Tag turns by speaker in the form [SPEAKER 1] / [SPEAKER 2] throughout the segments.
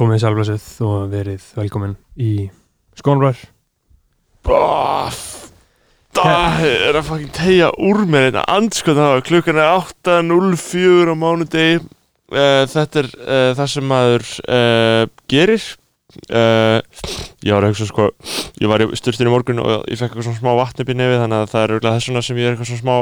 [SPEAKER 1] komið sælblössuð og verið velkomin í Skónbrær
[SPEAKER 2] Það er að fucking tegja úr mér þetta andskot það klukkan er 8.04 á mánudegi. Uh, þetta er uh, það sem maður uh, gerir. Ég var að hugsa sko ég var í styrtinu morgun og ég fekk eitthvað svona smá vatn upp í nefið þannig að það er auðvitað þessuna sem ég er eitthvað svona smá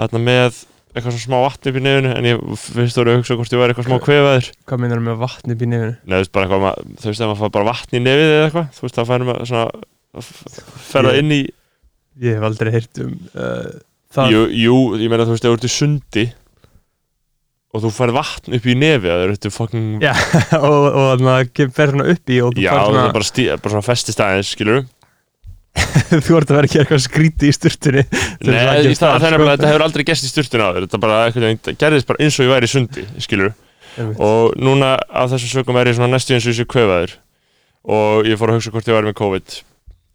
[SPEAKER 2] þarna með eitthvað svona smá vatn upp í nefinu en ég finnst þú að hugsa hvort ég var eitthvað smá kvefaður.
[SPEAKER 1] Hvað meinar með vatn upp í nefinu?
[SPEAKER 2] Nei, þú veist bara eitthvað, þú veist ef maður fær bara vatn í nefið eða eitthvað þú veist það færum maður svona ferða inn í
[SPEAKER 1] Ég hef aldrei heyrt um uh, það.
[SPEAKER 2] Jú, jú, ég meina þú veist, ef þú ert í sundi og þú færð vatn upp í nefi það eru þetta fucking
[SPEAKER 1] Já, og, og þannig að fer svona upp í og þú
[SPEAKER 2] Já,
[SPEAKER 1] fær
[SPEAKER 2] það
[SPEAKER 1] svona,
[SPEAKER 2] er
[SPEAKER 1] þú ert að vera að gera eitthvað skríti í sturtunni
[SPEAKER 2] Nei,
[SPEAKER 1] að
[SPEAKER 2] í stað, er
[SPEAKER 1] sko.
[SPEAKER 2] nefnilega, þetta hefur aldrei gæst í sturtinu áður. Þetta bara, það gerðist bara eins og ég væri í sundi, skilur og núna af þessum sögum er ég næstu eins og ég sé kvefaður. Og ég fór að hugsa hvort ég væri með COVID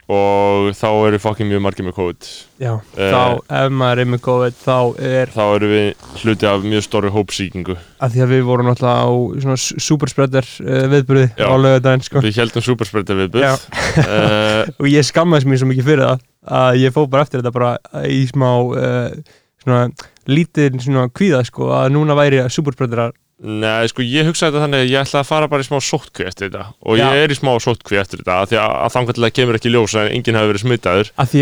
[SPEAKER 2] og þá eru fucking mjög margir með COVID
[SPEAKER 1] Já,
[SPEAKER 2] Eh,
[SPEAKER 1] þá ef maður er með COVID þá er
[SPEAKER 2] þá eru við hluti af mjög stóri hópsíkingu
[SPEAKER 1] að því að við vorum náttúrulega á svona superspreader uh, viðburði
[SPEAKER 2] Já.
[SPEAKER 1] á lögadaginn sko.
[SPEAKER 2] við heldum superspreader við
[SPEAKER 1] Já.
[SPEAKER 2] uh,
[SPEAKER 1] og ég skammaðis mér svo mikið fyrir það að ég fó bara eftir þetta bara í smá uh, svona lítið svona kvíða sko að núna væri superspreaderar
[SPEAKER 2] Nei, sko, ég hugsaði þetta þannig að ég ætla að fara bara í smá sótkví eftir þetta. Og
[SPEAKER 1] Já.
[SPEAKER 2] ég er í smá sótkví eftir þetta af því að, þangarlega kemur ekki í ljós að enginn hafi verið smitaður.
[SPEAKER 1] Að því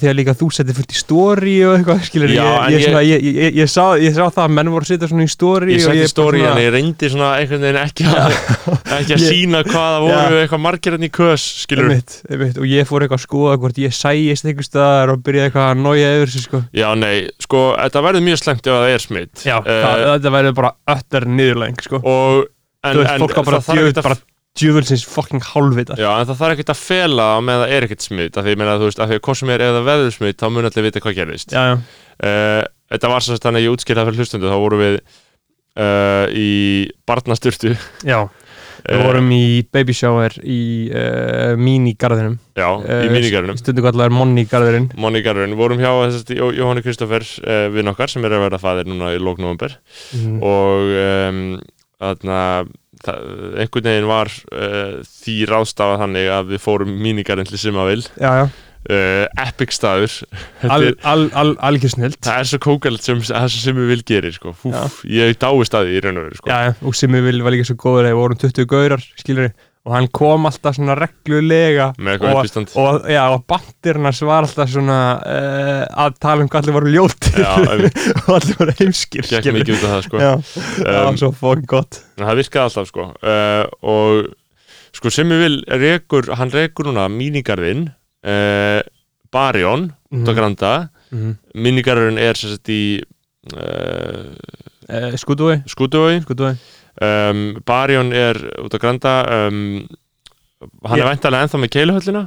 [SPEAKER 1] því að líka þú settir fullt í story og eitthvað skilur
[SPEAKER 2] Já,
[SPEAKER 1] ég,
[SPEAKER 2] en
[SPEAKER 1] ég, svona, ég, ég, sá, ég sá það að menn voru að setja svona í story
[SPEAKER 2] Ég setti
[SPEAKER 1] bara
[SPEAKER 2] stóri
[SPEAKER 1] svona-
[SPEAKER 2] en ég reyndi svona einhvern veginn ekki að, ekki að sína hvað það voru eitthvað margir enn í kös, skilur
[SPEAKER 1] einmitt, einmitt, og ég fór eitthvað að skoða hvort ég sæist eitthvað sig sko.
[SPEAKER 2] Og, en,
[SPEAKER 1] veist,
[SPEAKER 2] en
[SPEAKER 1] fólk á bara, djöð, bara djöfulsins fucking hálfvita
[SPEAKER 2] Já, en það þarf ekkert að fela með það er ekkert smitt af því, meina, þú veist, af því að hvað sem er ef það verður smitt, þá mun allir vita hvað gerðist
[SPEAKER 1] já, já,
[SPEAKER 2] uh, Þetta var svo þannig að ég útskýrði það fyrir hlustundu þá vorum við uh, í barnastyrtu
[SPEAKER 1] já. Við vorum í baby shower í uh, mínigarðinum
[SPEAKER 2] Já, í mínigarunum
[SPEAKER 1] stundu kallar Monni-garðurinn
[SPEAKER 2] Monni Garurinn, vorum hjá Jó, Jóhanni Kristoffer uh, við nokkar sem er að verða fæðir núna í lóknóvember
[SPEAKER 1] mm.
[SPEAKER 2] og um, þarna, einhvern veginn var uh, því ráðstafað þannig að við fórum mínigarinn til Simavil.
[SPEAKER 1] Já, já,
[SPEAKER 2] uh, epic staður Þetta
[SPEAKER 1] al, al, al, algjör snilt
[SPEAKER 2] það er svo kókalegt sem það sem Simavil gerir sko. Húf, ég dái staði í raun og veru sko.
[SPEAKER 1] já, og Simmi vil var líka svo góður við vorum 20 gaurar, skilur og hann kom alltaf svona reglulega og, og, já, og bandirinn hans var alltaf svona uh, að tala um hvað allir voru
[SPEAKER 2] einmitt.
[SPEAKER 1] og allir voru heimskir
[SPEAKER 2] gekk
[SPEAKER 1] skilurðu.
[SPEAKER 2] mikið út af það sko.
[SPEAKER 1] já, það
[SPEAKER 2] Um,
[SPEAKER 1] var svo fokkin gott
[SPEAKER 2] það virkaði alltaf sko. uh, og sko Simavil rekur, hann rekur núna mínigarðinn uh, Barjón út á
[SPEAKER 1] Mhm.
[SPEAKER 2] Granda.
[SPEAKER 1] Mm.
[SPEAKER 2] mínigarðurinn er sem sagt í uh,
[SPEAKER 1] uh, skutúi
[SPEAKER 2] Skútuvói
[SPEAKER 1] skutúi
[SPEAKER 2] um, Barjón er út á Granda um, hann
[SPEAKER 1] Ég-
[SPEAKER 2] er væntalega ennþá með keiluhöllina?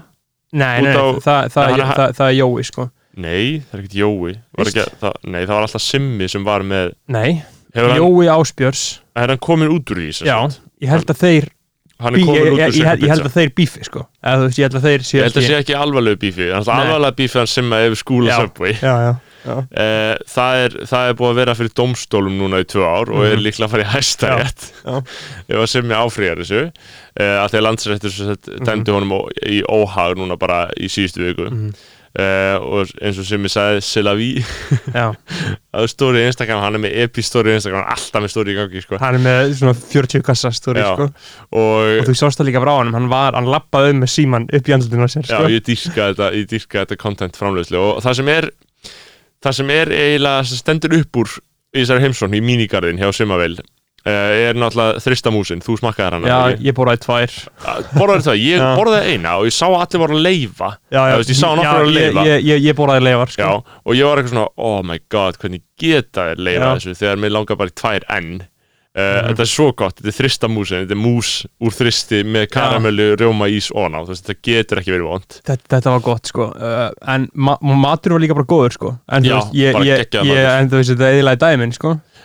[SPEAKER 1] Nei, nei,
[SPEAKER 2] á-
[SPEAKER 1] það, það,
[SPEAKER 2] Nei,
[SPEAKER 1] það, það, það er Jói sko.
[SPEAKER 2] Nei, það er ekkert Jói. Ekki, það, nei, það var alltaf Simmi sem var með
[SPEAKER 1] nei, Jói Áspjörs
[SPEAKER 2] er hann komin út úr því
[SPEAKER 1] já, ég held að þeir
[SPEAKER 2] hann er
[SPEAKER 1] ég,
[SPEAKER 2] komin út
[SPEAKER 1] ég,
[SPEAKER 2] úr
[SPEAKER 1] ég, held- ég held að þeir bífi sko eða þú veist, ég held að þeir
[SPEAKER 2] ég held að
[SPEAKER 1] sé
[SPEAKER 2] sé ekki alvarlegu bífi alvarlega bífi hann skúla. Subway
[SPEAKER 1] já, já, já.
[SPEAKER 2] Uh, það, er, það er búið að vera fyrir domstólum núna í tvö ár og er
[SPEAKER 1] Mhm.
[SPEAKER 2] líklega að fara í hæsta rétt
[SPEAKER 1] Já.
[SPEAKER 2] ef að semja áfrýjar þessu uh, að að landsrættur sem dæmdi honum ó- í óhag núna bara í síðustu viku
[SPEAKER 1] Mhm.
[SPEAKER 2] Uh, og eins og sem ég sagði Selaví
[SPEAKER 1] já.
[SPEAKER 2] að stóri í Instagram, hann er með epi-stóri í Instagram er alltaf með stóri í gangi sko.
[SPEAKER 1] hann er með svona 40 kassa stóri
[SPEAKER 2] Já.
[SPEAKER 1] sko
[SPEAKER 2] og
[SPEAKER 1] og þú sást það líka frá hann hann var, hann lappaði um með síman upp í andlutinu sér
[SPEAKER 2] já,
[SPEAKER 1] sko
[SPEAKER 2] ég dýrka þetta, ég dýrka þetta content framleiðslu og það sem er það sem er eiginlega stendur upp úr í þessari heimsón í mínigarðin hjá Simavel uh, er náttúrulega þristamúsin, þú smakkaði hana
[SPEAKER 1] já,
[SPEAKER 2] ekki?
[SPEAKER 1] ég borðaði tvær.
[SPEAKER 2] Borðaði það, ég
[SPEAKER 1] Já.
[SPEAKER 2] borðaði eina og ég sá að allir voru að leifa
[SPEAKER 1] já,
[SPEAKER 2] Þú veist, ég sá nokkra
[SPEAKER 1] já,
[SPEAKER 2] að leyfa.
[SPEAKER 1] ég, ég, ég borðaði leifar sko.
[SPEAKER 2] Já, og ég var eitthvað svona, oh my god, hvernig geta þér leifa
[SPEAKER 1] Já.
[SPEAKER 2] þessu þegar mér langar bara í tvær enn? Uh,
[SPEAKER 1] Mhm.
[SPEAKER 2] Þetta er svo gott, þetta er þristamúsin, þetta er mús úr þristi með karamellu, rjóma, ís og ná, þetta getur ekki verið vond
[SPEAKER 1] þetta, þetta var gott sko. Uh, en ma matur var líka bara góður sko. En þú
[SPEAKER 2] Já,
[SPEAKER 1] veist, ég,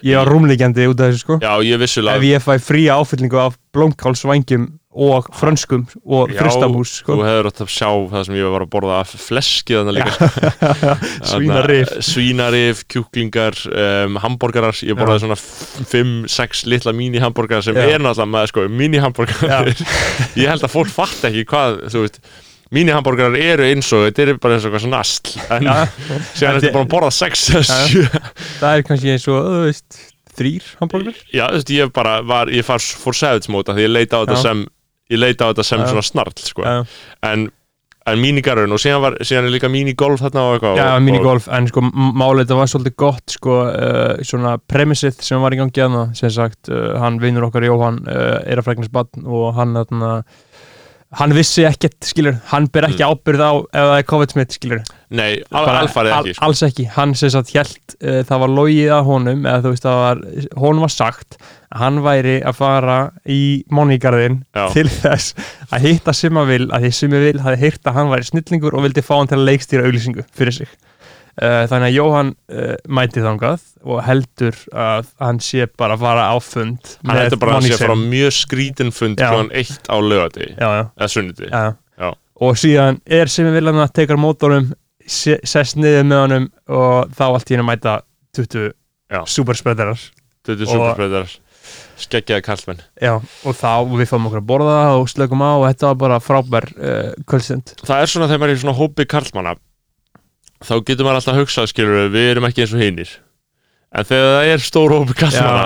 [SPEAKER 1] ég, var rúmlíkjandi út af þessu sko.
[SPEAKER 2] Já, ég vissulega
[SPEAKER 1] ef ég fæ fría áfyllingu af blómkálsvængjum og frönskum og
[SPEAKER 2] Já,
[SPEAKER 1] fristamús sko.
[SPEAKER 2] Þú hefur átt að sjá það sem ég var að borða af fleskið þannig líka.
[SPEAKER 1] Svínarif
[SPEAKER 2] Þarna, Svínarif, kjúklingar, um, hambúrgarar. Ég borðaði svona 5-6 litla mini-hambúrgarar sem
[SPEAKER 1] Já.
[SPEAKER 2] er náttúrulega með sko, mini-hambúrgarar Ég held að fólk fatt ekki hvað, þú veist Mini-hambúrgarar eru eins og þetta er bara eins og eitthvað svona asl En
[SPEAKER 1] Já.
[SPEAKER 2] síðan ertu bara að borða 6 eða
[SPEAKER 1] Já.
[SPEAKER 2] 7
[SPEAKER 1] það er kannski eins og, þú veist, þrýr hambúrgar
[SPEAKER 2] Já, þú veist, ég bara var, ég far, fór savage móta því ég leita á þetta sem ég leita á þetta sem svona snarl sko. En, en mínigarun og síðan, var, síðan er líka mínigolf þarna og eitthvað
[SPEAKER 1] já
[SPEAKER 2] og,
[SPEAKER 1] minigolf, en sko málið þetta var svolítið gott sko, uh, svona premissið sem var í gangi aðna, sem sagt uh, hann vinnur okkar Jóhann uh, er að og hann vissi ekkert, skilur, hann ber ekki ábyrð á ef það er COVID-smitt, skilur
[SPEAKER 2] Nei, al,
[SPEAKER 1] Bara
[SPEAKER 2] alfarið
[SPEAKER 1] al-
[SPEAKER 2] ekki sko.
[SPEAKER 1] alls ekki, hann sem sagt hjælt uh, það var logið að honum eða þú veist var, honum var sagt að hann væri að fara í Móníkarðin til þess að hitta Simavil, að því Simavil hafi heyrt að hann væri snillingur og vildi fá hann til að leikstýra auglýsingu fyrir sig þannig að Jóhann uh, mæti þangað og heldur að hann sé bara að fara á fund
[SPEAKER 2] Hann hætti bara að sé
[SPEAKER 1] Monisem.
[SPEAKER 2] frá mjög skrítin fund klokkan eitt á lögati eða.
[SPEAKER 1] Já. og síðan er Simavil hann að tekar mótorum sest niður með honum og þá allt í henni mæta 20
[SPEAKER 2] Já.
[SPEAKER 1] superspreadarar
[SPEAKER 2] Þetta er
[SPEAKER 1] Og-
[SPEAKER 2] superbreyðar Skeggjaði kallmenn
[SPEAKER 1] Já, og þá við fáum okkur að borða og slökum á og þetta var bara frábær uh, kvöldstund.
[SPEAKER 2] Það er svona þegar maður er í svona hópi kallmanna þá getur maður alltaf að hugsa skilur við erum ekki eins og hinnir en þegar það er stór hópi kallmanna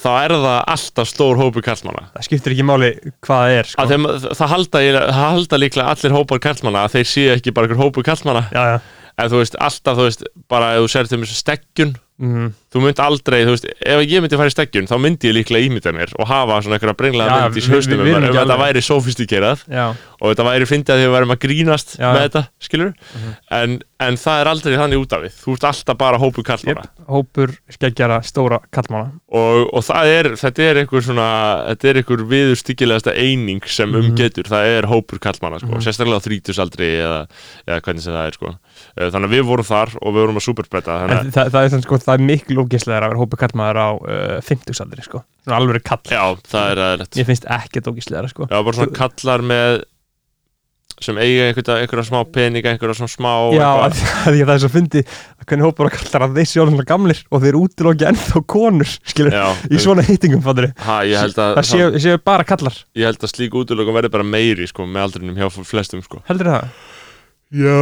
[SPEAKER 2] þá er það alltaf stór hópi kallmanna
[SPEAKER 1] það skiptir ekki máli hvað það er sko.
[SPEAKER 2] þeim, það, halda, það halda líklega allir hópar kallmanna að þeir séu ekki bara hópur kallmanna
[SPEAKER 1] Já, já
[SPEAKER 2] en þú veist, alltaf, þú veist, bara ef þú sér til mér steggjun,
[SPEAKER 1] mm.
[SPEAKER 2] þú mynd aldrei þú veist, ef ég myndi fara í steggjun þá myndi ég líklega ímynda mér og hafa svona einhverja brenglega
[SPEAKER 1] Já,
[SPEAKER 2] mynd í haustum um
[SPEAKER 1] við erum
[SPEAKER 2] mér,
[SPEAKER 1] ekki
[SPEAKER 2] um að þetta væri sofistíkerað
[SPEAKER 1] Já,
[SPEAKER 2] og þetta væri fyndið að því við værum að grínast
[SPEAKER 1] Já.
[SPEAKER 2] með þetta, skilur
[SPEAKER 1] Mhm.
[SPEAKER 2] en, en það er aldrei þannig út af við þú ert alltaf bara hópur kallmanna
[SPEAKER 1] yep. hópur skeggjara stóra kallmála
[SPEAKER 2] og, og það er, þetta er einhver svona þetta er einhver viðurstyggilegasta eining sem um
[SPEAKER 1] Mhm.
[SPEAKER 2] getur, það er hópur kallmanna sko,
[SPEAKER 1] Mhm.
[SPEAKER 2] sérstaklega á þrítusaldri eða, eða hvernig sem það er sko. Eh, þannig að við vorum þar og við vorum að
[SPEAKER 1] En það, það, er, sko, það er miklu ógislega að vera hópur kallmaður á uh, 50-saldri sko. Alveg kall
[SPEAKER 2] já, það er aðeinslegt
[SPEAKER 1] Mér finnst ekkert ógislega sko.
[SPEAKER 2] já, bara svona kallar með sem eiga einhverja, smá peninga einhverja svona smá
[SPEAKER 1] Já, að, að ég, það er svo fyndi að hvernig hópur að kallar að þeir sjálf svona gamlir og þeir útilóki ennþá konur skilur,
[SPEAKER 2] já,
[SPEAKER 1] í svona fattur
[SPEAKER 2] ha, ég að
[SPEAKER 1] það séu, séu bara kallar
[SPEAKER 2] ég held að slík útlökum verði bara meiri sko, með aldrinum hjá flestum sko.
[SPEAKER 1] heldur það?
[SPEAKER 2] Já,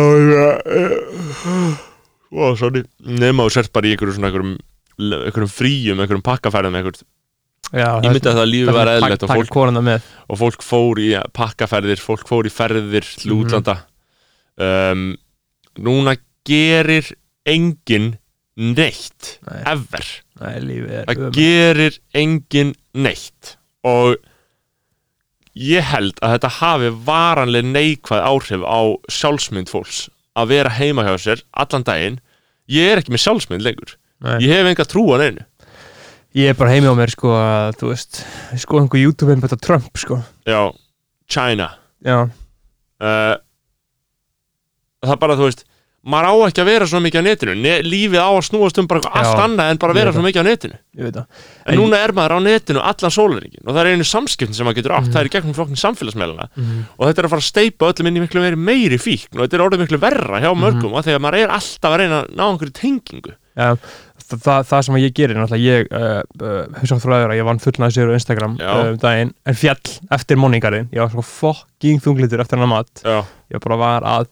[SPEAKER 2] já sorry Nefn á sért bara í einhverjum svona einhverjum, fríum, einhverjum pakkaferðum einhverjum.
[SPEAKER 1] Já,
[SPEAKER 2] Ég myndi að það lífi var eðlilegt og og fólk fór í pakkaferðir fólk fór í ferðir til
[SPEAKER 1] Mhm.
[SPEAKER 2] útlanda um, Núna gerir engin neitt
[SPEAKER 1] Nei.
[SPEAKER 2] ever
[SPEAKER 1] Nei,
[SPEAKER 2] Það
[SPEAKER 1] ömurlegt.
[SPEAKER 2] gerir engin neitt og ég held að þetta hafi varanlega neikvæð áhrif á sjálfsmynd fólks að vera heima hjá sér allan daginn. Ég er ekki með sjálfsmynd lengur.
[SPEAKER 1] Nei.
[SPEAKER 2] ég hef enga trú á neinu.
[SPEAKER 1] Ég er bara heimi á mér sko að, þú veist, sko einhver YouTube um þetta Trump sko.
[SPEAKER 2] Já, China.
[SPEAKER 1] Já,
[SPEAKER 2] uh, það er bara þú veist maður á ekki að vera svo mikið á netinu. Ne lífið á að snúast um bara eitthvað allt
[SPEAKER 1] Já,
[SPEAKER 2] annað en bara vera
[SPEAKER 1] veit
[SPEAKER 2] svo mikið á netinu.
[SPEAKER 1] Það.
[SPEAKER 2] En núna er maður á netinu allan sólaringin og það er einu samskiptin sem maður getur átt.
[SPEAKER 1] Mhm.
[SPEAKER 2] það er í gegnum flokknin samfélagsmeilana
[SPEAKER 1] mm.
[SPEAKER 2] og þetta er að fara að steipa öllum inn í miklu meiri, meiri fíkn og þetta er orðið miklu verra hjá mörgum mm þegar maður er alltaf að reyna að ná einhverju tengingu.
[SPEAKER 1] Já, það, það, það sem ég gerir náttúrulega ég, uh, uh, hugsa þröður að ég vann fullnaði sigur á Instagram
[SPEAKER 2] Já.
[SPEAKER 1] uh, um daginn en fjall eftir morningarinn ég var svo fucking þunglitur eftir hennar mat.
[SPEAKER 2] Já,
[SPEAKER 1] ég bara var að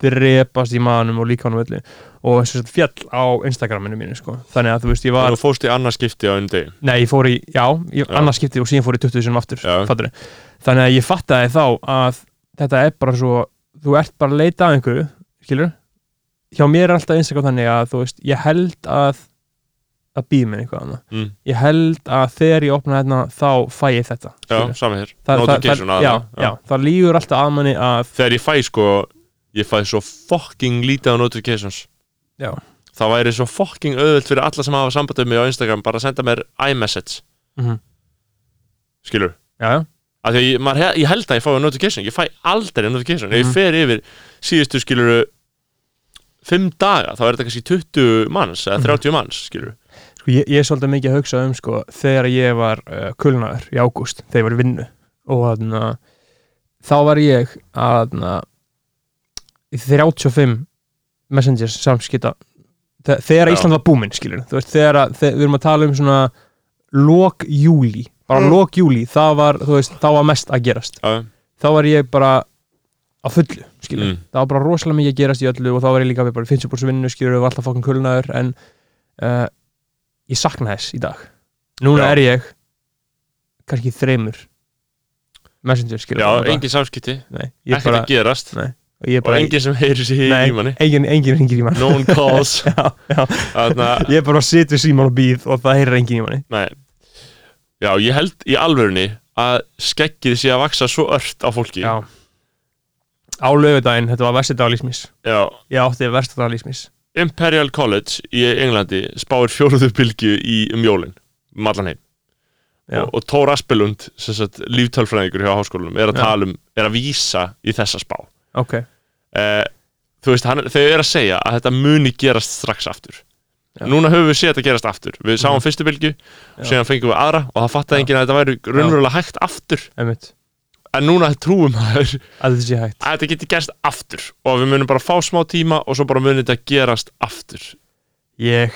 [SPEAKER 1] drepast í maðanum og líka hann öllu og sem sagt fjall á Instagraminu mínu sko. þannig að þú veist ég var
[SPEAKER 2] þú fóst í annað skipti á einu degi
[SPEAKER 1] Nei, ég fór í, já,
[SPEAKER 2] Já.
[SPEAKER 1] annars skipti og síðan fór ég 20 sinum aftur,
[SPEAKER 2] Já.
[SPEAKER 1] fattur Þannig að ég fattaði þá að þetta er bara svo, þú ert bara að leita að einhverju, skilur Hjá mér er alltaf Instagram þannig að, þú veist, ég held að að býða mér eitthvað annað
[SPEAKER 2] mm.
[SPEAKER 1] Ég held að þegar ég opna hérna, þá fæ ég þetta
[SPEAKER 2] já, saman hér notification
[SPEAKER 1] það,
[SPEAKER 2] að
[SPEAKER 1] já, já, það lígur alltaf að manni að
[SPEAKER 2] þegar ég fæ sko ég fæ svo fucking lítið á notifications.
[SPEAKER 1] Já.
[SPEAKER 2] það væri svo fucking auðvöld fyrir alla sem hafa samband um mig á Instagram bara að senda mér iMessage.
[SPEAKER 1] Mm
[SPEAKER 2] skilur?
[SPEAKER 1] Já,
[SPEAKER 2] að því að ég, maður, ég held að ég fái notification. Ég fæ aldrei notification. Ef ég
[SPEAKER 1] Mhm.
[SPEAKER 2] fer yfir síðustu skilur fimm daga þá er þetta kannski 20 manns eða
[SPEAKER 1] Mhm.
[SPEAKER 2] 30 manns skilur
[SPEAKER 1] sko ég, ég er svolítið mikið að hugsa um sko þegar ég var uh, kulnaður í ágúst, þegar ég var í vinnu. Og þarna þá var ég að 35 messengers samskipta. Þe- þegar
[SPEAKER 2] Já.
[SPEAKER 1] Ísland var búminn skilur þú veist þegar að, þegar við erum að tala um svona lok júli bara
[SPEAKER 2] Mm.
[SPEAKER 1] lok júli, það var, þú veist, þá var mest að gerast.
[SPEAKER 2] Já,
[SPEAKER 1] þá var ég bara á fullu, skilur,
[SPEAKER 2] Mm.
[SPEAKER 1] það var bara rosalega mikið að gerast í öllu og þá var ég líka við bara 50% vinnu, skilur, og var alltaf fokkin kulnaður en uh, ég sakna þess í dag. Núna
[SPEAKER 2] Já.
[SPEAKER 1] er ég kannski þreymur messenger, skilur
[SPEAKER 2] já engin samskipti.
[SPEAKER 1] Nei, ég
[SPEAKER 2] Ekkert
[SPEAKER 1] bara,
[SPEAKER 2] að gerast
[SPEAKER 1] og
[SPEAKER 2] Og
[SPEAKER 1] bara
[SPEAKER 2] engin sem heyrir sér í manni
[SPEAKER 1] engin, engin ringir í mann
[SPEAKER 2] No one calls.
[SPEAKER 1] Já, já, ég bara sitt við síman og býð og það heyrir engin í manni
[SPEAKER 2] nei. Já, ég held í alvörunni að skeggið sé að vaksa svo ört á fólki.
[SPEAKER 1] Já. Á lögudaginn, þetta var versti dag lísmis
[SPEAKER 2] Já.
[SPEAKER 1] ég átti versta dag lísmis
[SPEAKER 2] Imperial College í Englandi spáir fjóruðu bylgju í jólin um allan heim og, og Tór Aspelund, líftölfræðingur hjá háskólanum, er að um er að vísa í þessa spá
[SPEAKER 1] ok,
[SPEAKER 2] eh, þú veist, hann, þau eru að segja að þetta muni gerast strax aftur.
[SPEAKER 1] Já.
[SPEAKER 2] núna höfum við séð þetta gerast aftur. Við sáum
[SPEAKER 1] Mhm.
[SPEAKER 2] fyrstu bylgju,
[SPEAKER 1] Já.
[SPEAKER 2] síðan fengum við aðra og það fattaði enginn að þetta væri raunverulega hægt aftur.
[SPEAKER 1] Einmitt.
[SPEAKER 2] En núna trúum maður
[SPEAKER 1] að þetta
[SPEAKER 2] geti gerst aftur og við munum bara fá smá tíma og svo bara muni þetta gerast aftur.
[SPEAKER 1] Ég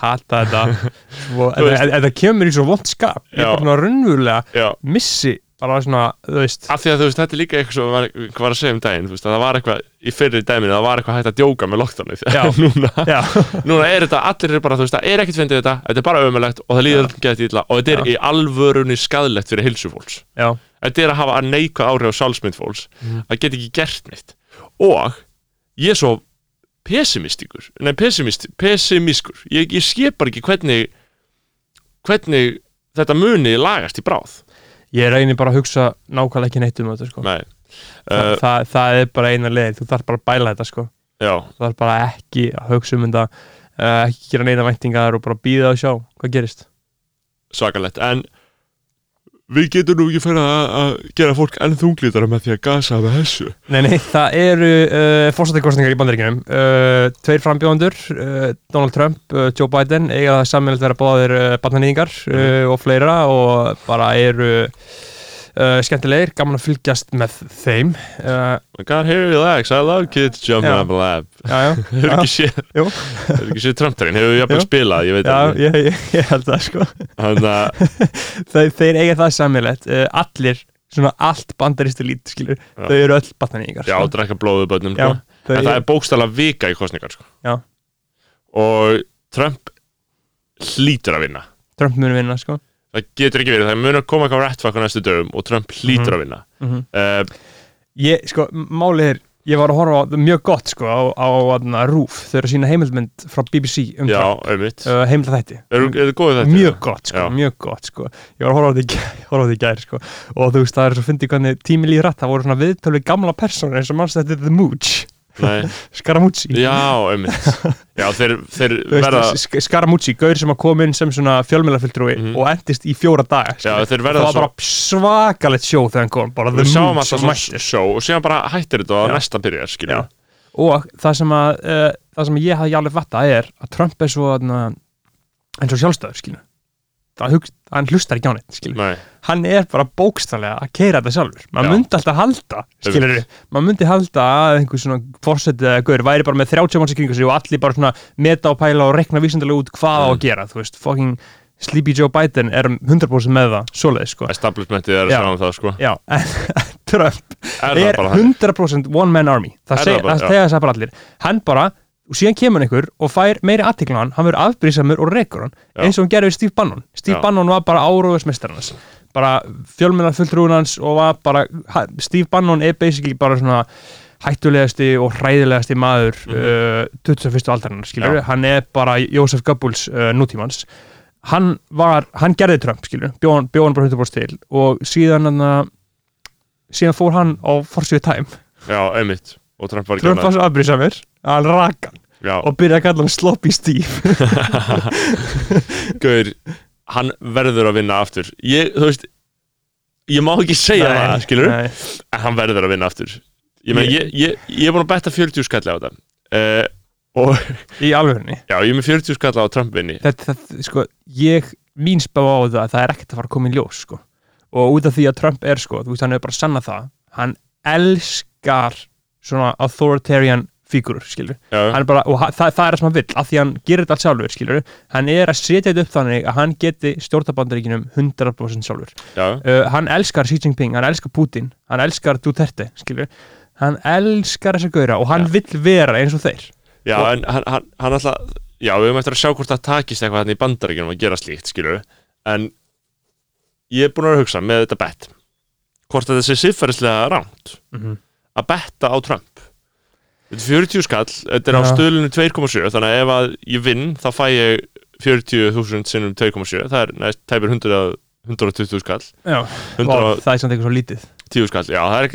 [SPEAKER 1] hata þetta. Þetta, þetta kemur í svo vond skap. Ég
[SPEAKER 2] Já.
[SPEAKER 1] bara raunverulega missi bara svona, þú veist.
[SPEAKER 2] Af því að þú veist, þetta er líka eitthvað sem var, hvað var að segja um daginn, veist, að það var eitthvað í fyrri dæminu, það var eitthvað hægt að djóka með
[SPEAKER 1] Já.
[SPEAKER 2] núna, núna er þetta, allir er bara, þú veist, það er ekkert fyndið þetta, þetta er bara ömulegt og það líður gett illa og þetta er
[SPEAKER 1] Já.
[SPEAKER 2] í alvörunni skadlegt fyrir heilsufólks
[SPEAKER 1] já,
[SPEAKER 2] þetta er að hafa að neikvað áhrif á sálsmynd fólks
[SPEAKER 1] Mhm.
[SPEAKER 2] það get ekki gert neitt. Og ég er svo pessimistíkur, nei pessimist pessimiskur, ég, ég bara ekki hvernig hvernig þetta muni lagast í bráð
[SPEAKER 1] ég reynir bara að hugsa nákvæmlega ekki neitt um þetta sko.
[SPEAKER 2] nei,
[SPEAKER 1] Þa,
[SPEAKER 2] uh,
[SPEAKER 1] það, það er bara eina leið, þú þarf bara að bæla þetta sko. þú þarf bara ekki að hugsa um þetta uh, ekki gera neina væntingar og bara býða og sjá hvað gerist.
[SPEAKER 2] Svakalegt. En við getum nú ekki fyrir að, gera fólk enn þunglítara með því að gasa með þessu.
[SPEAKER 1] Nei, nei, það eru uh, fórstættikostningar í bandaríkjunum. Uh, Tveir frambjóðandur, uh, Donald Trump, Joe Biden eiga það sammeilegt vera báðir barnanýðingar uh, og fleira og bara eru uh, skemmtilegir, gaman að fylgjast með þeim. Uh,
[SPEAKER 2] I got here relax, I love kids jumping up a lab hefur ekki séð hefur ekki séð Trump-tærin, hefur jafnvel
[SPEAKER 1] Jú.
[SPEAKER 2] spilað ég veit
[SPEAKER 1] já ég, ég, ég held það sko. Þeir, þeir eiga það sammeilegt uh, Allir, svona allt bandaristu lít skilur,
[SPEAKER 2] Já.
[SPEAKER 1] þau eru öll barnanýðingar
[SPEAKER 2] já, drekka blóðu bönnum sko. en það er bókstala vika í kostningar sko. Og Trump hlýtur að vinna.
[SPEAKER 1] Trump munu vinna sko
[SPEAKER 2] það getur ekki verið, það mun að koma eitthvað rættfakk á næstu dögum og Trump hlýtur að vinna.
[SPEAKER 1] Mm
[SPEAKER 2] uh,
[SPEAKER 1] Ég, sko, málið er ég var að horfa á mjög gott sko á, á, á Rúf, þau eru sína heimildmynd frá BBC um
[SPEAKER 2] já,
[SPEAKER 1] Trump, uh, heimilda þætti.
[SPEAKER 2] Er góðið þetta?
[SPEAKER 1] mjög gott sko, mjög gott sko. Ég var að horfa á því, í gær- horfa á því í gær sko. Og þú veist það er svo fyndið hvernig tími líður rætt það voru svona viðtölu gamla persónur eins og mannstætti The Mooch, Scaramucci
[SPEAKER 2] já, já, þeir, þeir verða
[SPEAKER 1] Sk- Scaramucci, gaur sem að koma inn sem svona fjölmjölafulltrúi
[SPEAKER 2] Mhm.
[SPEAKER 1] og endist í fjóra daga
[SPEAKER 2] já,
[SPEAKER 1] það var
[SPEAKER 2] svo
[SPEAKER 1] bara svakalegt sjó þegar hann kom bara The
[SPEAKER 2] við
[SPEAKER 1] Mooch
[SPEAKER 2] alltaf svo
[SPEAKER 1] mættir
[SPEAKER 2] sjó og síðan bara hættir þetta og næsta byrjar skilja
[SPEAKER 1] og það sem að uh, það sem ég hafði alveg fatta er að Trump er svo eins og sjálfstæður skilju það hugst, hann hlustar ekki á neitt hann er bara bókstallega að keira þetta sjálfur. Maður myndi alltaf halda maður myndi halda að einhver svona fórsetið eða gaur væri bara með 30 manns í kringu sig og allir bara svona meta og pæla og rekna vísindalega út hvað á
[SPEAKER 2] Mm.
[SPEAKER 1] að gera þú veist, fucking Sleepy Joe Biden er 100% með það, svoleiðis sko.
[SPEAKER 2] Establishmentið er sjá um það sko.
[SPEAKER 1] Já, Trump
[SPEAKER 2] Er það
[SPEAKER 1] er
[SPEAKER 2] bara þannig?
[SPEAKER 1] 100% one man army. Það
[SPEAKER 2] það
[SPEAKER 1] það segja þess að bara allir. Hann bara, og síðan kemur einhver og fær meiri aðtikla hann, hann verður afbrísamur og rekur hann,
[SPEAKER 2] Já.
[SPEAKER 1] eins og hann gerði við Steve Bannon Steve
[SPEAKER 2] Já.
[SPEAKER 1] Bannon var bara áróðusmistar hans bara fjölmennar fulltrúin hans og var bara, Steve Bannon er basically bara svona hættulegasti og hræðilegasti maður uh, 21. aldarinnar, skilur hann er bara Jósef Goebbels uh, nútímans hann var, hann gerði Trump, skilur bjóðan bjó hann bara 100% til og síðan hann síðan fór hann á forsýðu tæm
[SPEAKER 2] Já, einmitt Og Trump var ekki
[SPEAKER 1] Trump var svo afbrísamur að hann rak hann.
[SPEAKER 2] Já,
[SPEAKER 1] og byrjaði að kalla hann sloppy Steve.
[SPEAKER 2] Gaur, hann verður að vinna aftur. Ég, þú veist Ég má ekki segja það, skilur
[SPEAKER 1] nei.
[SPEAKER 2] En hann verður að vinna aftur. Ég meina,
[SPEAKER 1] Ég-
[SPEAKER 2] ég, ég, er búin að betta 40 skalli á þetta. Uh, Og,
[SPEAKER 1] í alvegni
[SPEAKER 2] já, ég er með 40 skalli á Trump vinni
[SPEAKER 1] þetta, þetta, sko, ég mín spá á það að það er ekkert að fara að koma í ljós sko. og út af því að Trump er sko, þú veist, hann er bara sanna það. Hann elskar svona authoritarian fígurur, skilur hann er bara, og það, það er það sem hann vill af því hann gerir þetta allt sjálfur, skilur hann er að setja þetta upp þannig að hann geti stjórnabandaríkinum 100% sjálfur.
[SPEAKER 2] Já,
[SPEAKER 1] uh, hann elskar Xi Jinping, hann elskar Putin hann elskar Duterte, skilur hann elskar þessa gauðra og hann
[SPEAKER 2] Já.
[SPEAKER 1] vill vera eins og þeir.
[SPEAKER 2] Já
[SPEAKER 1] Og-
[SPEAKER 2] en hann, hann, hann alltaf já, við höfum eftir að sjá hvort það takist eitthvað hann í bandaríkjunum að gera slíkt, skilur en ég er búin að hugsa með þetta bett hvort þetta sé siffærislega ránt
[SPEAKER 1] mm -hmm.
[SPEAKER 2] Að betta á Trump. Þetta er 40 skall, þetta er á
[SPEAKER 1] Já.
[SPEAKER 2] stöðlunum 2,7 þannig að ef að ég vinn þá fæ ég 40.000 sinnum 2,7 það er næst tæpir 100, 120 skall.
[SPEAKER 1] Já,
[SPEAKER 2] 110
[SPEAKER 1] Vá, það er samt eitthvað svo lítið.
[SPEAKER 2] Skall, já það er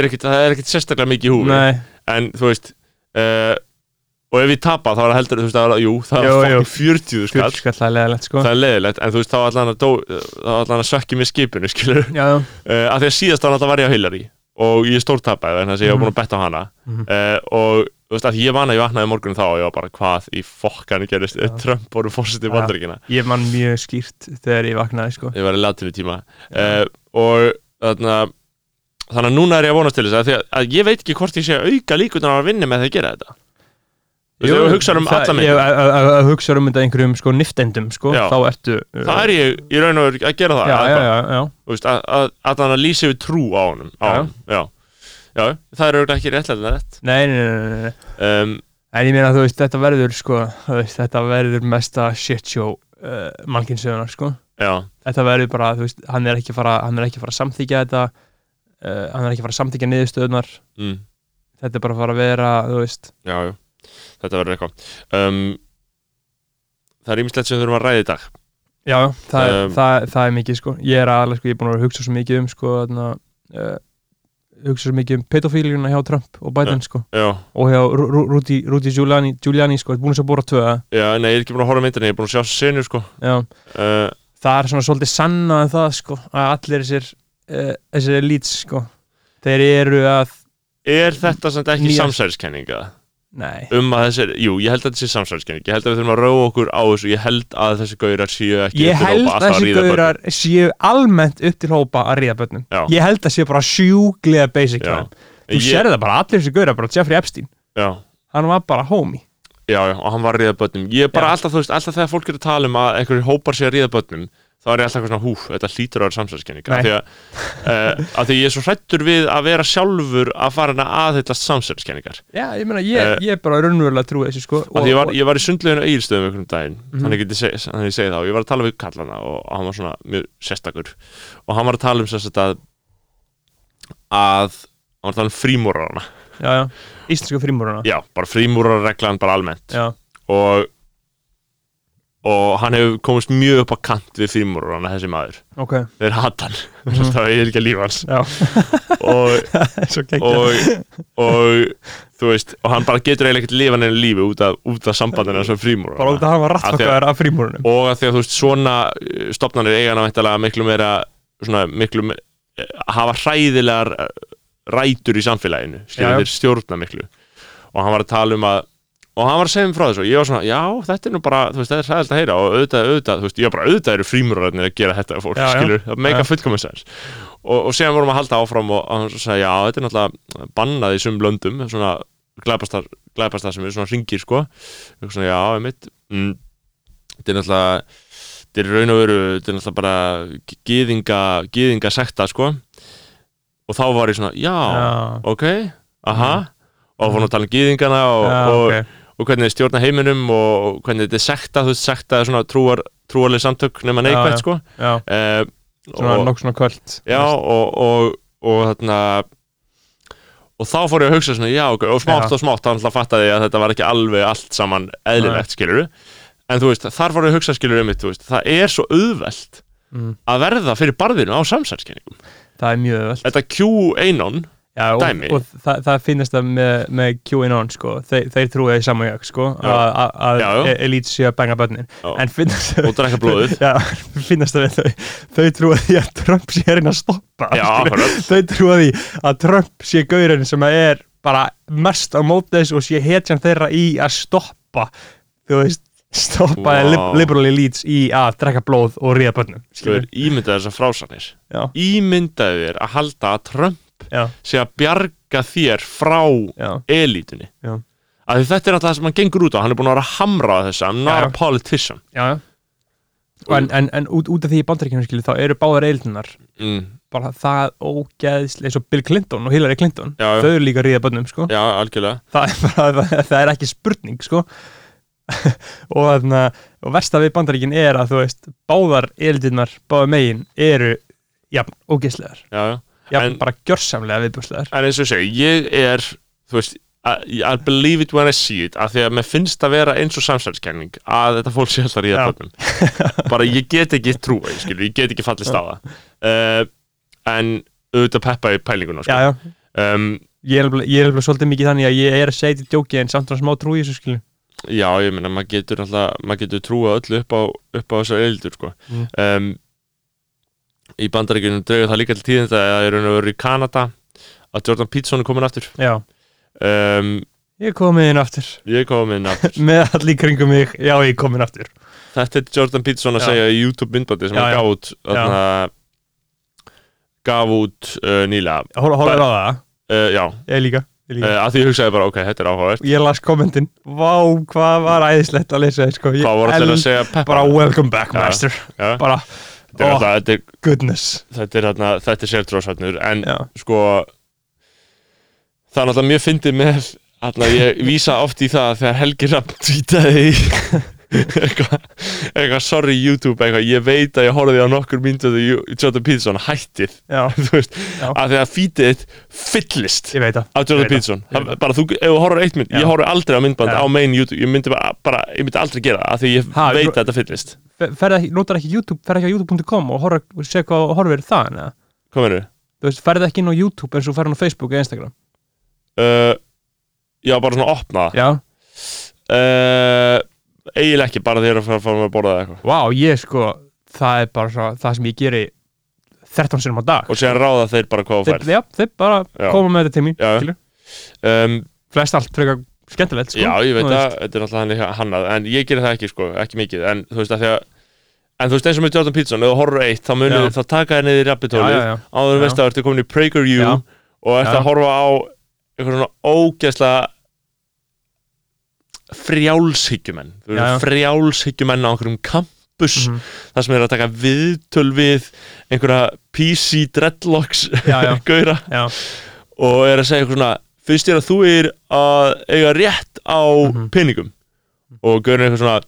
[SPEAKER 2] er ekkit, það er ekkit sérstaklega mikið í húfi.
[SPEAKER 1] Nei,
[SPEAKER 2] en þú veist uh, og ef ég tapa þá er það heldur þú veist, er, jú, það er fokkin 40 skall.
[SPEAKER 1] Fjölskall það er leðilegt sko.
[SPEAKER 2] Það er leiðilegt, en þú veist þá allan að, að sökki með skipinu skilur, uh,
[SPEAKER 1] Já, já,
[SPEAKER 2] af því að síðast þá náttúrulega var ég á Hillary og ég stórtapaði þannig að ég var búin að betta á hana.
[SPEAKER 1] Mhm.
[SPEAKER 2] uh, og þú veist að ég man að ég vaknaði morgunum þá og ég var bara hvað í fokkan gerist
[SPEAKER 1] Já.
[SPEAKER 2] Trump voru fórsetið
[SPEAKER 1] Já.
[SPEAKER 2] bandaríkina
[SPEAKER 1] ég man mjög skýrt þegar ég vaknaði sko.
[SPEAKER 2] Ég var í latinu tíma. Uh, og þarna þannig að núna er ég að vonast til þess að, að, ég veit ekki hvort ég sé auka líkunar að vinna með því að gera þetta Þú veist, ef þú hugsar um
[SPEAKER 1] það-
[SPEAKER 2] alla
[SPEAKER 1] ég-
[SPEAKER 2] myndir
[SPEAKER 1] að- að að hugsa um þetta einhverjum sko niftendum sko, þá ertu uh,
[SPEAKER 2] það er ég í raun og veru að gera það
[SPEAKER 1] já,
[SPEAKER 2] að,
[SPEAKER 1] já, já,
[SPEAKER 2] Þú veist, að, að, að hann að lýsa yfir trú á honum á honum. Já. Já, það er auðvitað ekki réttlega rétt.
[SPEAKER 1] Nei, nei, nei, nei, nei.
[SPEAKER 2] um,
[SPEAKER 1] en ég meina þú veist, þetta verður sko, þú veist, þetta verður mesta shit show uh, mannkinsögunar sko. Þetta verður bara, þú veist, hann er ekki að fara hann er ekki að fara að samþykja þetta uh, hann er ekki að fara að samþykja niðurstöðunar
[SPEAKER 2] mm,
[SPEAKER 1] þetta er bara að fara að vera, þú veist.
[SPEAKER 2] Já, já Þetta verður eitthvað. Um, Það er ímislegt sem við þurfum að ræða í dag.
[SPEAKER 1] Já, það,
[SPEAKER 2] Um,
[SPEAKER 1] um, það, það er mikið sko. Ég er aðalega, sko, ég er búin að hugsa svo mikið um sko, þarna, uh, hugsa svo mikið um pedofíljuna hjá Trump og Biden sko.
[SPEAKER 2] Já,
[SPEAKER 1] og hjá Ru- Ru- Rudy, Rudy Giuliani, Giuliani sko, búin að búra tvö
[SPEAKER 2] já, nei, ég er ekki búin að horfa myndinni Ég er búin að sjá senur, sko.
[SPEAKER 1] Já,
[SPEAKER 2] uh,
[SPEAKER 1] það er svona svolítið sannað það sko, að allir þessir uh, þessir elites sko þeir eru að,
[SPEAKER 2] Er þetta samt ekki samsæriskenninga?
[SPEAKER 1] Nei.
[SPEAKER 2] Um að þessi, jú, ég held að þetta sé samsæriskenning Ég held að við þurfum að ráða okkur á þessu. Ég held að þessi gaurar séu ekki
[SPEAKER 1] ég held að þessi gaurar séu almennt upp til hópa að ríða börnum.
[SPEAKER 2] Já.
[SPEAKER 1] ég held að séu bara sjúglega basic þú
[SPEAKER 2] Ég-
[SPEAKER 1] sérði það bara, allir þessi gaurar bara Jeffrey Epstein,
[SPEAKER 2] Já,
[SPEAKER 1] hann var bara homie.
[SPEAKER 2] Já, já, og hann var að ríða börnum. Ég er bara
[SPEAKER 1] Já.
[SPEAKER 2] alltaf, þú veist, alltaf þegar fólk er að tala um að einhverjir hópar sé að ríða börnum þá er ég alltaf eitthvað svona, húf, þetta hlýtur að vera samsæriskenning af að, uh, af því ég er svo hrættur við að vera sjálfur að fara að aðhyllast samsæriskenningar
[SPEAKER 1] já, ég meina, ég,
[SPEAKER 2] Eh,
[SPEAKER 1] ég er bara raunverulega trúið þessu sko
[SPEAKER 2] því ég var, ég var í sundleginu eigilstöðum einhvern daginn,
[SPEAKER 1] Mhm.
[SPEAKER 2] þannig get ég ég segi það og ég var að tala við kallana og hann var svona mjög sérstakur. Og hann var að tala um þess að að hann var að tala um frímúrarana.
[SPEAKER 1] Já, já, íslensku frímúruna
[SPEAKER 2] já, bara frímúrarreglan bara almennt.
[SPEAKER 1] Já,
[SPEAKER 2] og og hann hefur komist mjög upp á kant við frímúrarana þessi maður.
[SPEAKER 1] Ok.
[SPEAKER 2] Þeir hata hann,
[SPEAKER 1] Mhm.
[SPEAKER 2] það er ekki líf hans.
[SPEAKER 1] Já,
[SPEAKER 2] og, og, og þú veist, og hann bara getur eiginlega ekkert lifa neina lífi út af, af sambandinu þessar frímúrarana
[SPEAKER 1] bara út að hann var
[SPEAKER 2] Af því að-
[SPEAKER 1] rattfokkaður af frímúrunum
[SPEAKER 2] og að því að þú veist svona uh, stofnanir eiga hann að miklu meira svona miklu me- eh, hafa hræðilegar eh, rætur í samfélaginu. Skilur þeir stjórna miklu. Og hann var að tala um að og hann var að segja mér frá þessu og ég var svona, já, þetta er nú bara þú veist, þetta er hræðilegt að heyra og auðvitað, auðvitað þú veist, ég var bara, auðvitað eru frímurarnir að gera þetta við fólk,
[SPEAKER 1] Já, já.
[SPEAKER 2] skilur, það meika
[SPEAKER 1] Já.
[SPEAKER 2] fullkomið sens og, og síðan vorum að halda áfram og, og hann sagði, já, þetta er náttúrulega bannað í sum löndum, svona glæpastar, glæpastar sem er svona ringir, sko. Og svona, já, einmitt mm, þetta er náttúrulega þetta er raun og veru, þetta er náttúrulega bara gýðinga, gýðinga sekta, sko. Og þá var ég svona, já,
[SPEAKER 1] já,
[SPEAKER 2] ok, aha. Og fórum að tala um gýðingana og,
[SPEAKER 1] já,
[SPEAKER 2] og,
[SPEAKER 1] ok
[SPEAKER 2] og hvernig þið stjórna heiminum og hvernig þetta er sekta, þú veist, sekta er svona trúar, trúarlega samtök nema neikvægt, sko.
[SPEAKER 1] Já,
[SPEAKER 2] uh,
[SPEAKER 1] svona nokk svona kvöld
[SPEAKER 2] já, og, og, og þarna og þá fór ég að hugsa svona, já, ok, og smátt
[SPEAKER 1] Já.
[SPEAKER 2] og smátt þá náttúrulega fattaði ég að þetta var ekki alveg allt saman eðlilegt, skilur en þú veist, þar fór ég að hugsa, skilur um mitt, þú veist, það er svo auðvelt
[SPEAKER 1] mm,
[SPEAKER 2] að verða fyrir barðinu á samsælskenningum
[SPEAKER 1] það er mjög öll
[SPEAKER 2] þetta QAnon,
[SPEAKER 1] Já, og, og það, það finnast það með, með QAnon sko, þeir, þeir trúið í saman ég sko, að- elít sé að banga börnin. En finnast það
[SPEAKER 2] og drekka blóðið.
[SPEAKER 1] Finnast það við þau. Þau trúið því að Trump sé reyna að stoppa
[SPEAKER 2] Já,
[SPEAKER 1] þau trúið því að Trump sé gaurinn sem er bara mest á móti þess og sé hetjan þeirra í að stoppa þú veist stoppaði wow. liberal elites í að drekka blóð og ríða börnum
[SPEAKER 2] ímyndaði þessar frásanir Ímyndaði þér að halda að Trump
[SPEAKER 1] já,
[SPEAKER 2] sé að bjarga þér frá
[SPEAKER 1] já,
[SPEAKER 2] elítunni.
[SPEAKER 1] Já.
[SPEAKER 2] að því þetta er alltaf það sem hann gengur út á. Hann er búin að vera að hamra á þessu. I'm not
[SPEAKER 1] Já,
[SPEAKER 2] a politician.
[SPEAKER 1] Já, já. En, en, en út, út af því í bandaríkjum skilur þá eru báðar eildunar
[SPEAKER 2] mm,
[SPEAKER 1] bara það ógeðslega eins og Bill Clinton og Hillary Clinton
[SPEAKER 2] Já, já.
[SPEAKER 1] þau eru líka að ríða börnum sko.
[SPEAKER 2] Já, algjörlega.
[SPEAKER 1] Það er, bara, það, er ekki spurning sko. Og, þarna, og versta við bandaríkin er að þú veist báðar eildunar, báðar megin eru jafn ógeðslegar.
[SPEAKER 2] Já, já
[SPEAKER 1] jafn
[SPEAKER 2] En-
[SPEAKER 1] bara gjörsamlega viðbúrslegar
[SPEAKER 2] En eins og segi, ég er þú veist, I, believe it when I see it af því að mér finnst að vera eins og samsæðiskenning að þetta fólk sé alltaf
[SPEAKER 1] Já.
[SPEAKER 2] börnum bara ég get ekki trúa, ég skilur, ég get ekki fallist á það uh, en auðvitað peppa í pælinguna sko.
[SPEAKER 1] já, já,
[SPEAKER 2] Um,
[SPEAKER 1] ég er alveg, ég er alveg svolítið mikið þannig að ég er að segja til djóki en samt á smá trú í þessu skilu
[SPEAKER 2] já, ég meina, maður getur alltaf maður getur trúa öllu upp á, upp á þessar eildur sko.
[SPEAKER 1] Mm.
[SPEAKER 2] um, í bandaríkjunum dregur það líka til tíðin það er raun og veru í Kanada að Jordan Peterson er komin aftur.
[SPEAKER 1] Já,
[SPEAKER 2] um,
[SPEAKER 1] ég komin inn aftur.
[SPEAKER 2] ég komin aftur.
[SPEAKER 1] Með allir kringum mig, já ég komin aftur.
[SPEAKER 2] Þetta er Jordan Peterson að
[SPEAKER 1] Já.
[SPEAKER 2] segja í YouTube myndbandi sem hann gaf út gaf út uh, nýlega.
[SPEAKER 1] Hóla, hóla á það,
[SPEAKER 2] uh, já,
[SPEAKER 1] ég líka,
[SPEAKER 2] uh, að því ég hugsaði bara ok, þetta er áhugavert.
[SPEAKER 1] Ég las kommentin, vá hvað var æðislegt að lesa sko. Ég
[SPEAKER 2] að peppa?
[SPEAKER 1] Bara welcome back master.
[SPEAKER 2] já,
[SPEAKER 1] bara,
[SPEAKER 2] þetta er
[SPEAKER 1] oh,
[SPEAKER 2] alltaf, þetta er,
[SPEAKER 1] goodness.
[SPEAKER 2] þetta er, þarna, þetta er sértróðsvætnur en
[SPEAKER 1] já,
[SPEAKER 2] sko það er náttúrulega mjög fyndið með þarna, ég vísa oft í það að þegar Helgi Rapp tweetaði eitthvað, eitthvað sorry YouTube eitthvað, ég veit að ég horfði á nokkur mynduðu Jordan Peterson hættið þú veist,
[SPEAKER 1] Já.
[SPEAKER 2] að því að fítið fyllist af Jordan Peterson bara þú, ef þú horfir á eitt mynd,
[SPEAKER 1] Já.
[SPEAKER 2] ég horfir aldrei á myndband
[SPEAKER 1] Já.
[SPEAKER 2] á main YouTube, ég myndi bara, bara ég myndi aldrei gera það, af því ég
[SPEAKER 1] Ha,
[SPEAKER 2] veit að þetta fyllist
[SPEAKER 1] ferði ekki, notar ekki YouTube, ferði ekki á youtube.com og horfir það neða?
[SPEAKER 2] hvað verður?
[SPEAKER 1] þú veist, ferði ekki inn á YouTube eins og ferði á Facebook eða Instagram
[SPEAKER 2] Uh, já, bara svona opna uh, eiginlega ekki, bara þegar að fara fara að borða eða eitthvað.
[SPEAKER 1] Vá, ég sko það er bara svo, það sem ég geri 13 sinum á dag.
[SPEAKER 2] Og séðan ráða þeir bara hvað
[SPEAKER 1] þeir,
[SPEAKER 2] færð.
[SPEAKER 1] já, þeir bara
[SPEAKER 2] Já.
[SPEAKER 1] koma með þetta til mín
[SPEAKER 2] um,
[SPEAKER 1] flest allt frekar skemmtilegt sko.
[SPEAKER 2] já, ég veit að þetta er alltaf hann hannað, en ég gerir það ekki sko, ekki mikið, en þú veist að því að en þú veist eins og með Jordan Peterson, horfur á eitt þá munir þá taka þér niður í
[SPEAKER 1] já.
[SPEAKER 2] áður veist að þú ertu komin í PragerU og ert að horfa á eitthvað svona ógeðslega frjálshyggjumenn eru frjálshyggjumenn á einhverjum campus
[SPEAKER 1] Mhm.
[SPEAKER 2] þar sem er að taka viðtöl við einhverja PC dreadlocks
[SPEAKER 1] Já, já.
[SPEAKER 2] gaura
[SPEAKER 1] já,
[SPEAKER 2] og er að segja eitthvað svona finnst þér að þú er að eiga rétt á
[SPEAKER 1] Mhm.
[SPEAKER 2] peningum og er eitthvað svona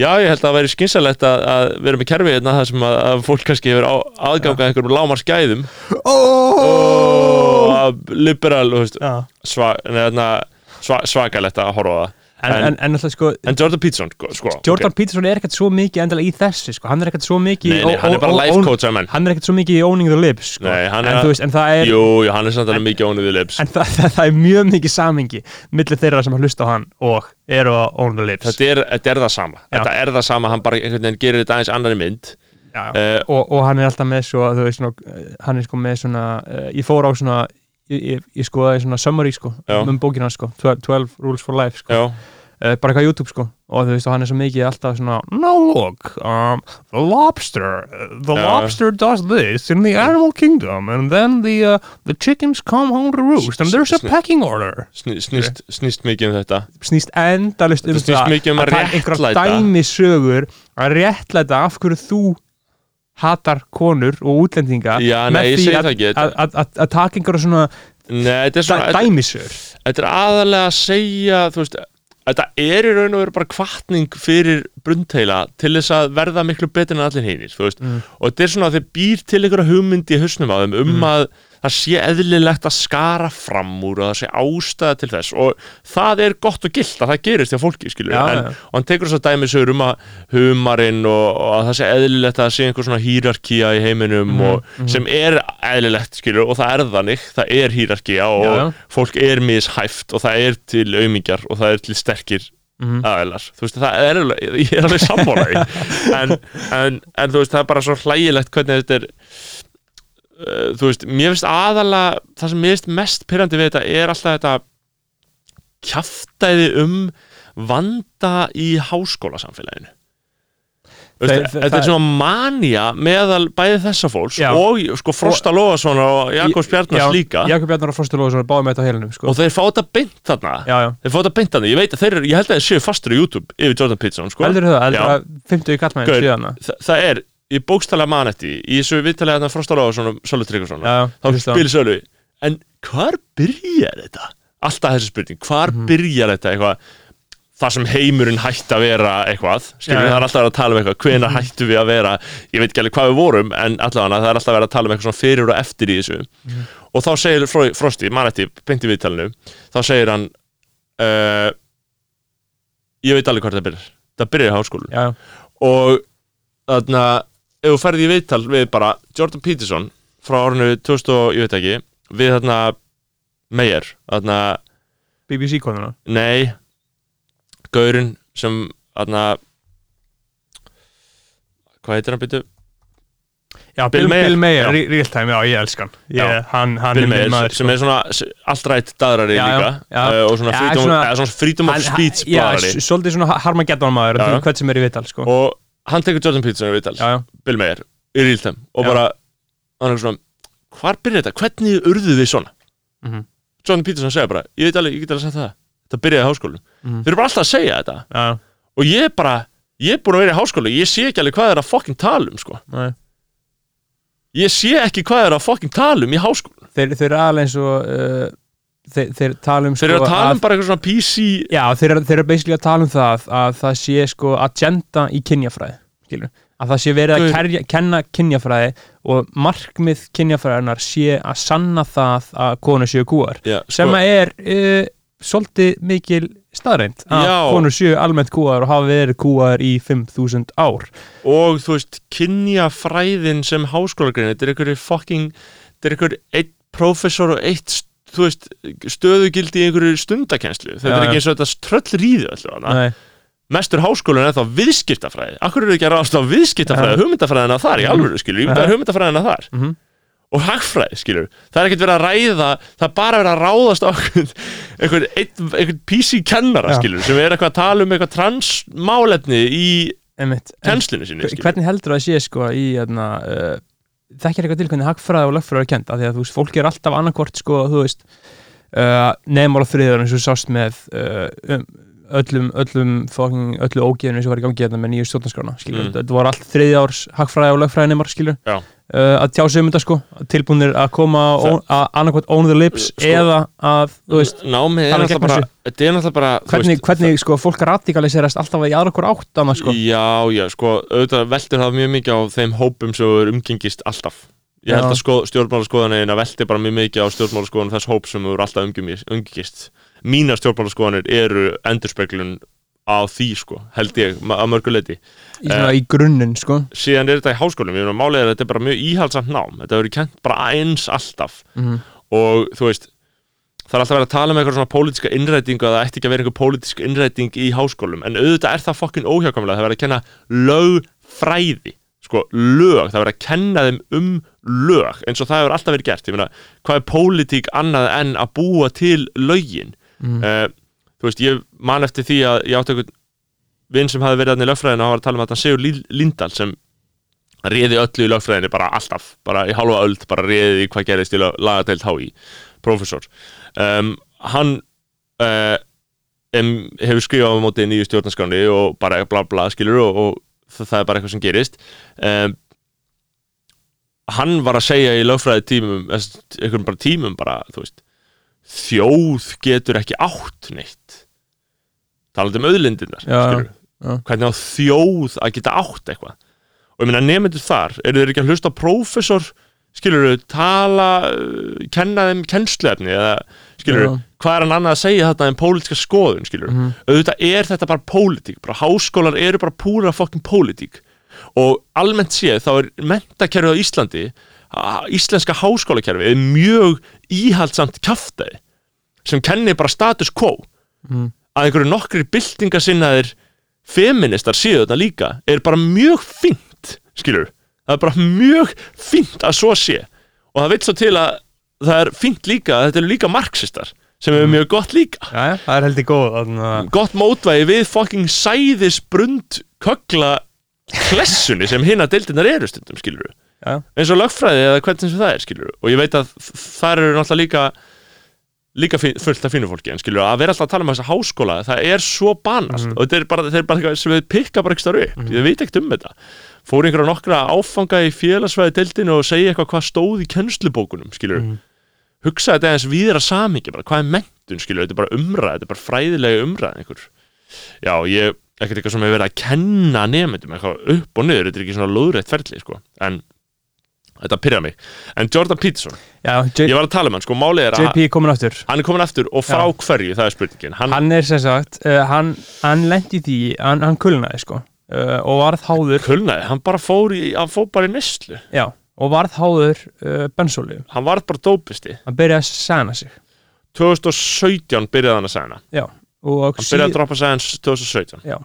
[SPEAKER 2] já ég held að það væri skynsalegt að, að vera með kerfi hérna það sem að, að fólk kannski hefur á, aðganga ja. einhverjum lámar skæðum
[SPEAKER 1] oh!
[SPEAKER 2] og að liberal þú veist,
[SPEAKER 1] já.
[SPEAKER 2] sva, neðna, sva, svakalegt að horfa á það
[SPEAKER 1] En, en, en sko
[SPEAKER 2] en Jordan Peterson sko, sko
[SPEAKER 1] Jordan
[SPEAKER 2] ok.
[SPEAKER 1] Peterson er ekkert svo mikið endilega í þessu sko. hann er ekkert svo mikið
[SPEAKER 2] nei, nei, hann er bara life coach menn
[SPEAKER 1] hann er ekkert svo mikið í owning the lips sko.
[SPEAKER 2] Nei, hann er
[SPEAKER 1] veist, en það er
[SPEAKER 2] jú, jú, hann er samt alveg mikið óniðið lips.
[SPEAKER 1] en það, það, það er mjög mikið samingi millir þeirra sem hlusta á hann og eru að own the lips.
[SPEAKER 2] Þetta er, þetta er það sama. Þetta er það sama, hann bara veginn gerir þetta aðeins annari mynd.
[SPEAKER 1] Já,
[SPEAKER 2] uh,
[SPEAKER 1] og, og hann er alltaf með svo veist, eh, hann er sko með svona uh, ég fór á svona ég, ég, ég skoðaði svona summary sko
[SPEAKER 2] Já.
[SPEAKER 1] um bókina sko, 12, 12 rules for life sko.
[SPEAKER 2] já,
[SPEAKER 1] uh, bara eitthvað á YouTube sko og þú veist og hann er svo mikið alltaf svona no look, um, the lobster uh, the
[SPEAKER 2] Já.
[SPEAKER 1] lobster does this in the animal kingdom and then the, uh, the chickens come home to roost and there's a
[SPEAKER 2] Sni-
[SPEAKER 1] pecking order
[SPEAKER 2] sný, snýst, snýst mikið um þetta
[SPEAKER 1] snýst endalist um
[SPEAKER 2] Þetta snýst mikið um að
[SPEAKER 1] taka einhverja
[SPEAKER 2] réttlæta.
[SPEAKER 1] dæmisögur að réttlæta af hverju þú hatar konur og útlendinga
[SPEAKER 2] Já,
[SPEAKER 1] með
[SPEAKER 2] nei, ég
[SPEAKER 1] því að- taka einhverja svona
[SPEAKER 2] svona, þetta,
[SPEAKER 1] dæmisögur
[SPEAKER 2] þetta er aðalega að segja þú veist, þetta er í raun og veru bara kvartning fyrir brundteila til þess að verða miklu betur en allir veist
[SPEAKER 1] Mm.
[SPEAKER 2] og þetta er svona að þeir býr til einhverja hugmynd í hausnum á þeim um
[SPEAKER 1] Mm.
[SPEAKER 2] að það sé eðlilegt að skara fram úr og það sé ástæða til þess og það er gott og gilt að það gerist hjá fólki, skilur
[SPEAKER 1] Já,
[SPEAKER 2] en,
[SPEAKER 1] já.
[SPEAKER 2] og hann tekur þess að dæmi sögur um að humarinn og, og að það sé eðlilegt að það sé einhver svona hýrarkía í heiminum
[SPEAKER 1] Mhm,
[SPEAKER 2] og
[SPEAKER 1] mhm.
[SPEAKER 2] sem er eðlilegt, skilur, og það er þannig það er hýrarkía og
[SPEAKER 1] Já,
[SPEAKER 2] fólk er mishæft og það er til aumingjar og það er til sterkir
[SPEAKER 1] Mhm.
[SPEAKER 2] aðeinar, þú veist, það er ég er alveg sammála því en, en, en þú veist, það er bara svo hlægilegt hvernig þetta er þú veist, mér finnst aðalega það sem mér finnst mest pyrrandi við þetta er alltaf þetta kjaftæði um vanda í háskólasamfélaginu. Þetta er
[SPEAKER 1] það-
[SPEAKER 2] svona manja meðal bæði þessa fólks
[SPEAKER 1] Já.
[SPEAKER 2] og sko Frosta Lóðarsson og Jakobs Bjarnars líka.
[SPEAKER 1] Jakob Bjarnar og Frosti Lóðsson báði með þetta á heilinum sko.
[SPEAKER 2] og þeir fá þetta beint þarna.
[SPEAKER 1] Já, já,
[SPEAKER 2] þeir fá þetta beint þarna, ég veit að þeir eru, ég held að þeir séu fastur á YouTube yfir Jordan Peterson sko.
[SPEAKER 1] heldur það, heldur það 50 kallmæðin síðan
[SPEAKER 2] Þa, það er, ég bókstala manetti í þessu viðtalið þarna Frosta Lóðarsson og Sölvi Tryggvason
[SPEAKER 1] já, já,
[SPEAKER 2] þá
[SPEAKER 1] á.
[SPEAKER 2] spyrir Sölvi en hvar byrjar þetta? alltaf þessi spurning, hvar
[SPEAKER 1] Mhm.
[SPEAKER 2] byrjar þetta eitthvað það sem heimurinn hætti að vera eitthvað skilur
[SPEAKER 1] Já, já.
[SPEAKER 2] það er alltaf verið að tala um eitthvað hvenær
[SPEAKER 1] Mhm.
[SPEAKER 2] hættu við að vera ég veit ekki alveg hvað við vorum en allavega það er alltaf verið að tala um eitthvað fyrir og eftir í þessu
[SPEAKER 1] Mhm.
[SPEAKER 2] og þá segir Fro- Frosti, manetti, beint í viðtalinu þá segir hann uh, ég veit alveg hvort það byrjar það byrjar í háskólu og þarna ef þú ferði í viðtal við bara Jordan Peterson frá árinu 2000 og ég veit ekki við þarna Meyer þarna,
[SPEAKER 1] BBC konuna
[SPEAKER 2] nei Gaurin sem þarna hvað heitir hann byrju?
[SPEAKER 1] já,
[SPEAKER 2] Bill
[SPEAKER 1] Bill,
[SPEAKER 2] Mayer.
[SPEAKER 1] Bill Mayer,
[SPEAKER 2] Já.
[SPEAKER 1] Re- real time, já, ég elska hann
[SPEAKER 2] Já.
[SPEAKER 1] ég, hann, hann
[SPEAKER 2] Bill
[SPEAKER 1] er
[SPEAKER 2] Meyer
[SPEAKER 1] maður,
[SPEAKER 2] sem
[SPEAKER 1] sko.
[SPEAKER 2] er svona alltrætt daðrari líka
[SPEAKER 1] já.
[SPEAKER 2] uh, og svona freedom,
[SPEAKER 1] svona-
[SPEAKER 2] eða svona freedom of speech
[SPEAKER 1] já, svolítið svona Harmageddon maður hvert sem er í vital sko.
[SPEAKER 2] og hann tekur Jordan Peterson í viðtal
[SPEAKER 1] já, já,
[SPEAKER 2] Bill Meyer í real time og bara hann er svona hvar byrjar þetta? Hvernig urðu við svona?
[SPEAKER 1] Mhm.
[SPEAKER 2] Jordan Peterson segir bara ég veit alveg, ég get alveg sagt það þetta byrjaði í háskólu
[SPEAKER 1] Mhm.
[SPEAKER 2] þeir eru bara alltaf að segja þetta
[SPEAKER 1] já,
[SPEAKER 2] og ég er bara ég er búin að vera í háskólu ég sé ekki alveg hvað er að fucking tala um sko. ég sé ekki hvað er að fucking tala um í háskólu
[SPEAKER 1] þeir, þeir eru aðlega eins og uh, þeir, þeir tala um
[SPEAKER 2] þeir eru
[SPEAKER 1] sko,
[SPEAKER 2] að tala um bara eitthvað svona PC
[SPEAKER 1] Já, þeir, eru- þeir eru basically að tala um það að það sé sko agenda í kynjafræði skilur, að það sé verið að kerja, kenna kynjafræði og markmið kynjafræðinar sé að sanna það að konur séu kúar
[SPEAKER 2] Já,
[SPEAKER 1] sem
[SPEAKER 2] sko,
[SPEAKER 1] að er uh, svolítið mikil staðreind að
[SPEAKER 2] Já.
[SPEAKER 1] konur séu almennt kúar og hafa verið kúar í 5000 ár.
[SPEAKER 2] Og þú veist kynjafræðin sem háskólagrein þetta er einhverju fucking þetta er einhver eitt prófessor og eitt þú veist, stöðugildi í einhverju stundakenslu þetta er ekki eins og þetta tröll ríðu alltaf, mestur háskólinn er þá viðskiptafræði. Akkur eru ekki að ráðast á viðskiptafræði hugmyndafræðina þar í
[SPEAKER 1] Mhm.
[SPEAKER 2] alvöru skilur? Það er hugmyndafræðina þar.
[SPEAKER 1] Mhm.
[SPEAKER 2] og hagfræði skilur? Það er ekkert verið að ræða það er bara verið að ráðast á einhvern, einhvern, einhvern, einhvern PC kennara
[SPEAKER 1] Já.
[SPEAKER 2] skilur sem er eitthvað að tala um eitthvað transmálefni í kennslinu sinni skilur.
[SPEAKER 1] hvernig heldur það að sé sko í hérna, uh, þekkir eitthvað til hvernig hagfræði og lögfræði er kent af því að þú veist, fólk er alltaf annarkvort sko, þú veist uh, nefnmála þriður eins og sást með uh, um, öllum, öllum fucking, öllu ógeðinu sem var í gangi hérna með nýju stjórnarskrána skilur,
[SPEAKER 2] Mm.
[SPEAKER 1] þetta voru allt þriðjárs hagfræði og lögfræði nefnmar skilur. Uh, að tjá sig um þetta sko, tilbúinir að koma að annarkvort own the lips
[SPEAKER 2] Sko-
[SPEAKER 1] eða að, þú veist
[SPEAKER 2] námið er
[SPEAKER 1] gegn
[SPEAKER 2] bara þetta er náttúrulega bara
[SPEAKER 1] hvernig, hvernig sko, fólk radikaliserast alltaf í aðra hvort átt annars sko.
[SPEAKER 2] Já, já, sko, auðvitað veldur það mjög mikið á þeim hópum sem þú er umgengist alltaf. Ég held
[SPEAKER 1] Já.
[SPEAKER 2] að sko, stjórnmálaskoðanina veldi bara mjög mikið á stjórnmálaskoðan þess hóp sem eru alltaf umgengist, Mínar stjórnmálaskoðanir eru endurspeglun á því, sko, held ég, að mörgu leiti
[SPEAKER 1] í, svona, í grunninn sko.
[SPEAKER 2] Síðan er þetta í háskólum, ég er að þetta er bara mjög íhaldsamt nám. Þetta verður kent bara eins alltaf.
[SPEAKER 1] Mm
[SPEAKER 2] og þú veist það er alltaf verið að tala um eitthvað svona pólitíska innrætingu að það ætti ekki að vera einhver pólitísk innræting í háskólum. En auðvitað er það fokkin óhjákamlega það verið að kenna lögfræði sko, lög, það verið að kenna þeim um lög, eins og það hefur alltaf verið gert. Ég meina, hvað er pólitík annað en að búa til lögin
[SPEAKER 1] Mm.
[SPEAKER 2] uh, þú veist, ég man eftir því að ég átti einhvern vinn sem hafi verið þannig í lögfræðinu og hann var að tala um að hann Sigur Líndal sem réði öllu í lögfræðinu bara alltaf, bara í halva öld bara réði hvað gerist í lagadeild HÍ professor um, hann uh, em, hefur skrifað á móti nýju stjórnarskráni og bara bla bla skilur og, og það, er bara eitthvað sem gerist um, hann var að segja í lögfræði tímum einhverjum bara tímum bara, þú veist þjóð getur ekki átt neitt talandi um auðlindirnar
[SPEAKER 1] Já, já.
[SPEAKER 2] hvernig á þjóð að geta átt eitthvað og ég meina nefnendur þar eru þeir ekki að hlusta á prófessor skilur tala, uh, kenna þeim kennsluefni eða skilur
[SPEAKER 1] Já.
[SPEAKER 2] hvað er hann annað að segja þetta en pólitíska skoðun skilur
[SPEAKER 1] Mhm.
[SPEAKER 2] auðvitað er þetta bara pólitík bara háskólar eru bara púra fokkin pólitík og almennt séð þá er mentakerfið á Íslandi íslenska háskólakerfið er mjög íhaldsamt kjaftaði sem kennir bara status quo.
[SPEAKER 1] Mm.
[SPEAKER 2] að einhverju nokkri byltingasinnaðir feministar séu þetta líka er bara mjög fínt skilur, það er bara mjög fínt að svo sé. Og það veit svo til að það er fínt líka að þetta eru líka marxistar sem er mjög gott líka.
[SPEAKER 1] Já, já, það er heldur góð að
[SPEAKER 2] gott mótvægi við fucking sæðisbrund kögla klessunni sem hinna deildinar eru stundum skilur
[SPEAKER 1] Já.
[SPEAKER 2] Eins og lögfræði eða hvernig sem það er skilur og ég veit að það eru náttúrulega líka líka fullt af fínu fólki en skilur að vera alltaf að tala um þessa háskóla það er svo banast
[SPEAKER 1] Mhm.
[SPEAKER 2] og þetta er bara, þetta er bara eitthvað sem við pikka bara ekki starf upp ég veit ekkert um þetta. Fór einhverja nokkra áfanga í félagsfræði deildinu og segja eitthvað hvað stóð í kennslubókunum skilur
[SPEAKER 1] Mhm.
[SPEAKER 2] hugsa þetta eins viðra samingi bara hvað er mentun skilur þetta er bara umræð þetta er bara fræðilega umræð einhver. Já ég ekkert eitthvað sem hefur verið að kenna nefndum eitthvað upp og niður þetta er ekki svona lóðrætt ferli sko. En þetta pyrja mig. En Jordan Peterson
[SPEAKER 1] já, J
[SPEAKER 2] ég var að tala um hann sko málið er að
[SPEAKER 1] JP er komin aftur.
[SPEAKER 2] Hann er komin aftur og frá hverju það er spurningin. Hann,
[SPEAKER 1] hann er sem sagt uh, hann, hann lendi í því, hann, hann kulnaði sko uh, og varð háður
[SPEAKER 2] kulnaði, hann bara fór í hann fór bara í nyslu
[SPEAKER 1] já, og varð háður uh, bensólium
[SPEAKER 2] hann var bara dópisti.
[SPEAKER 1] Hann byrjaði að sæna sig.
[SPEAKER 2] 2017 byrjaði hann að segja hann
[SPEAKER 1] já, og
[SPEAKER 2] hann byrjaði að droppa segja hans 2017
[SPEAKER 1] já,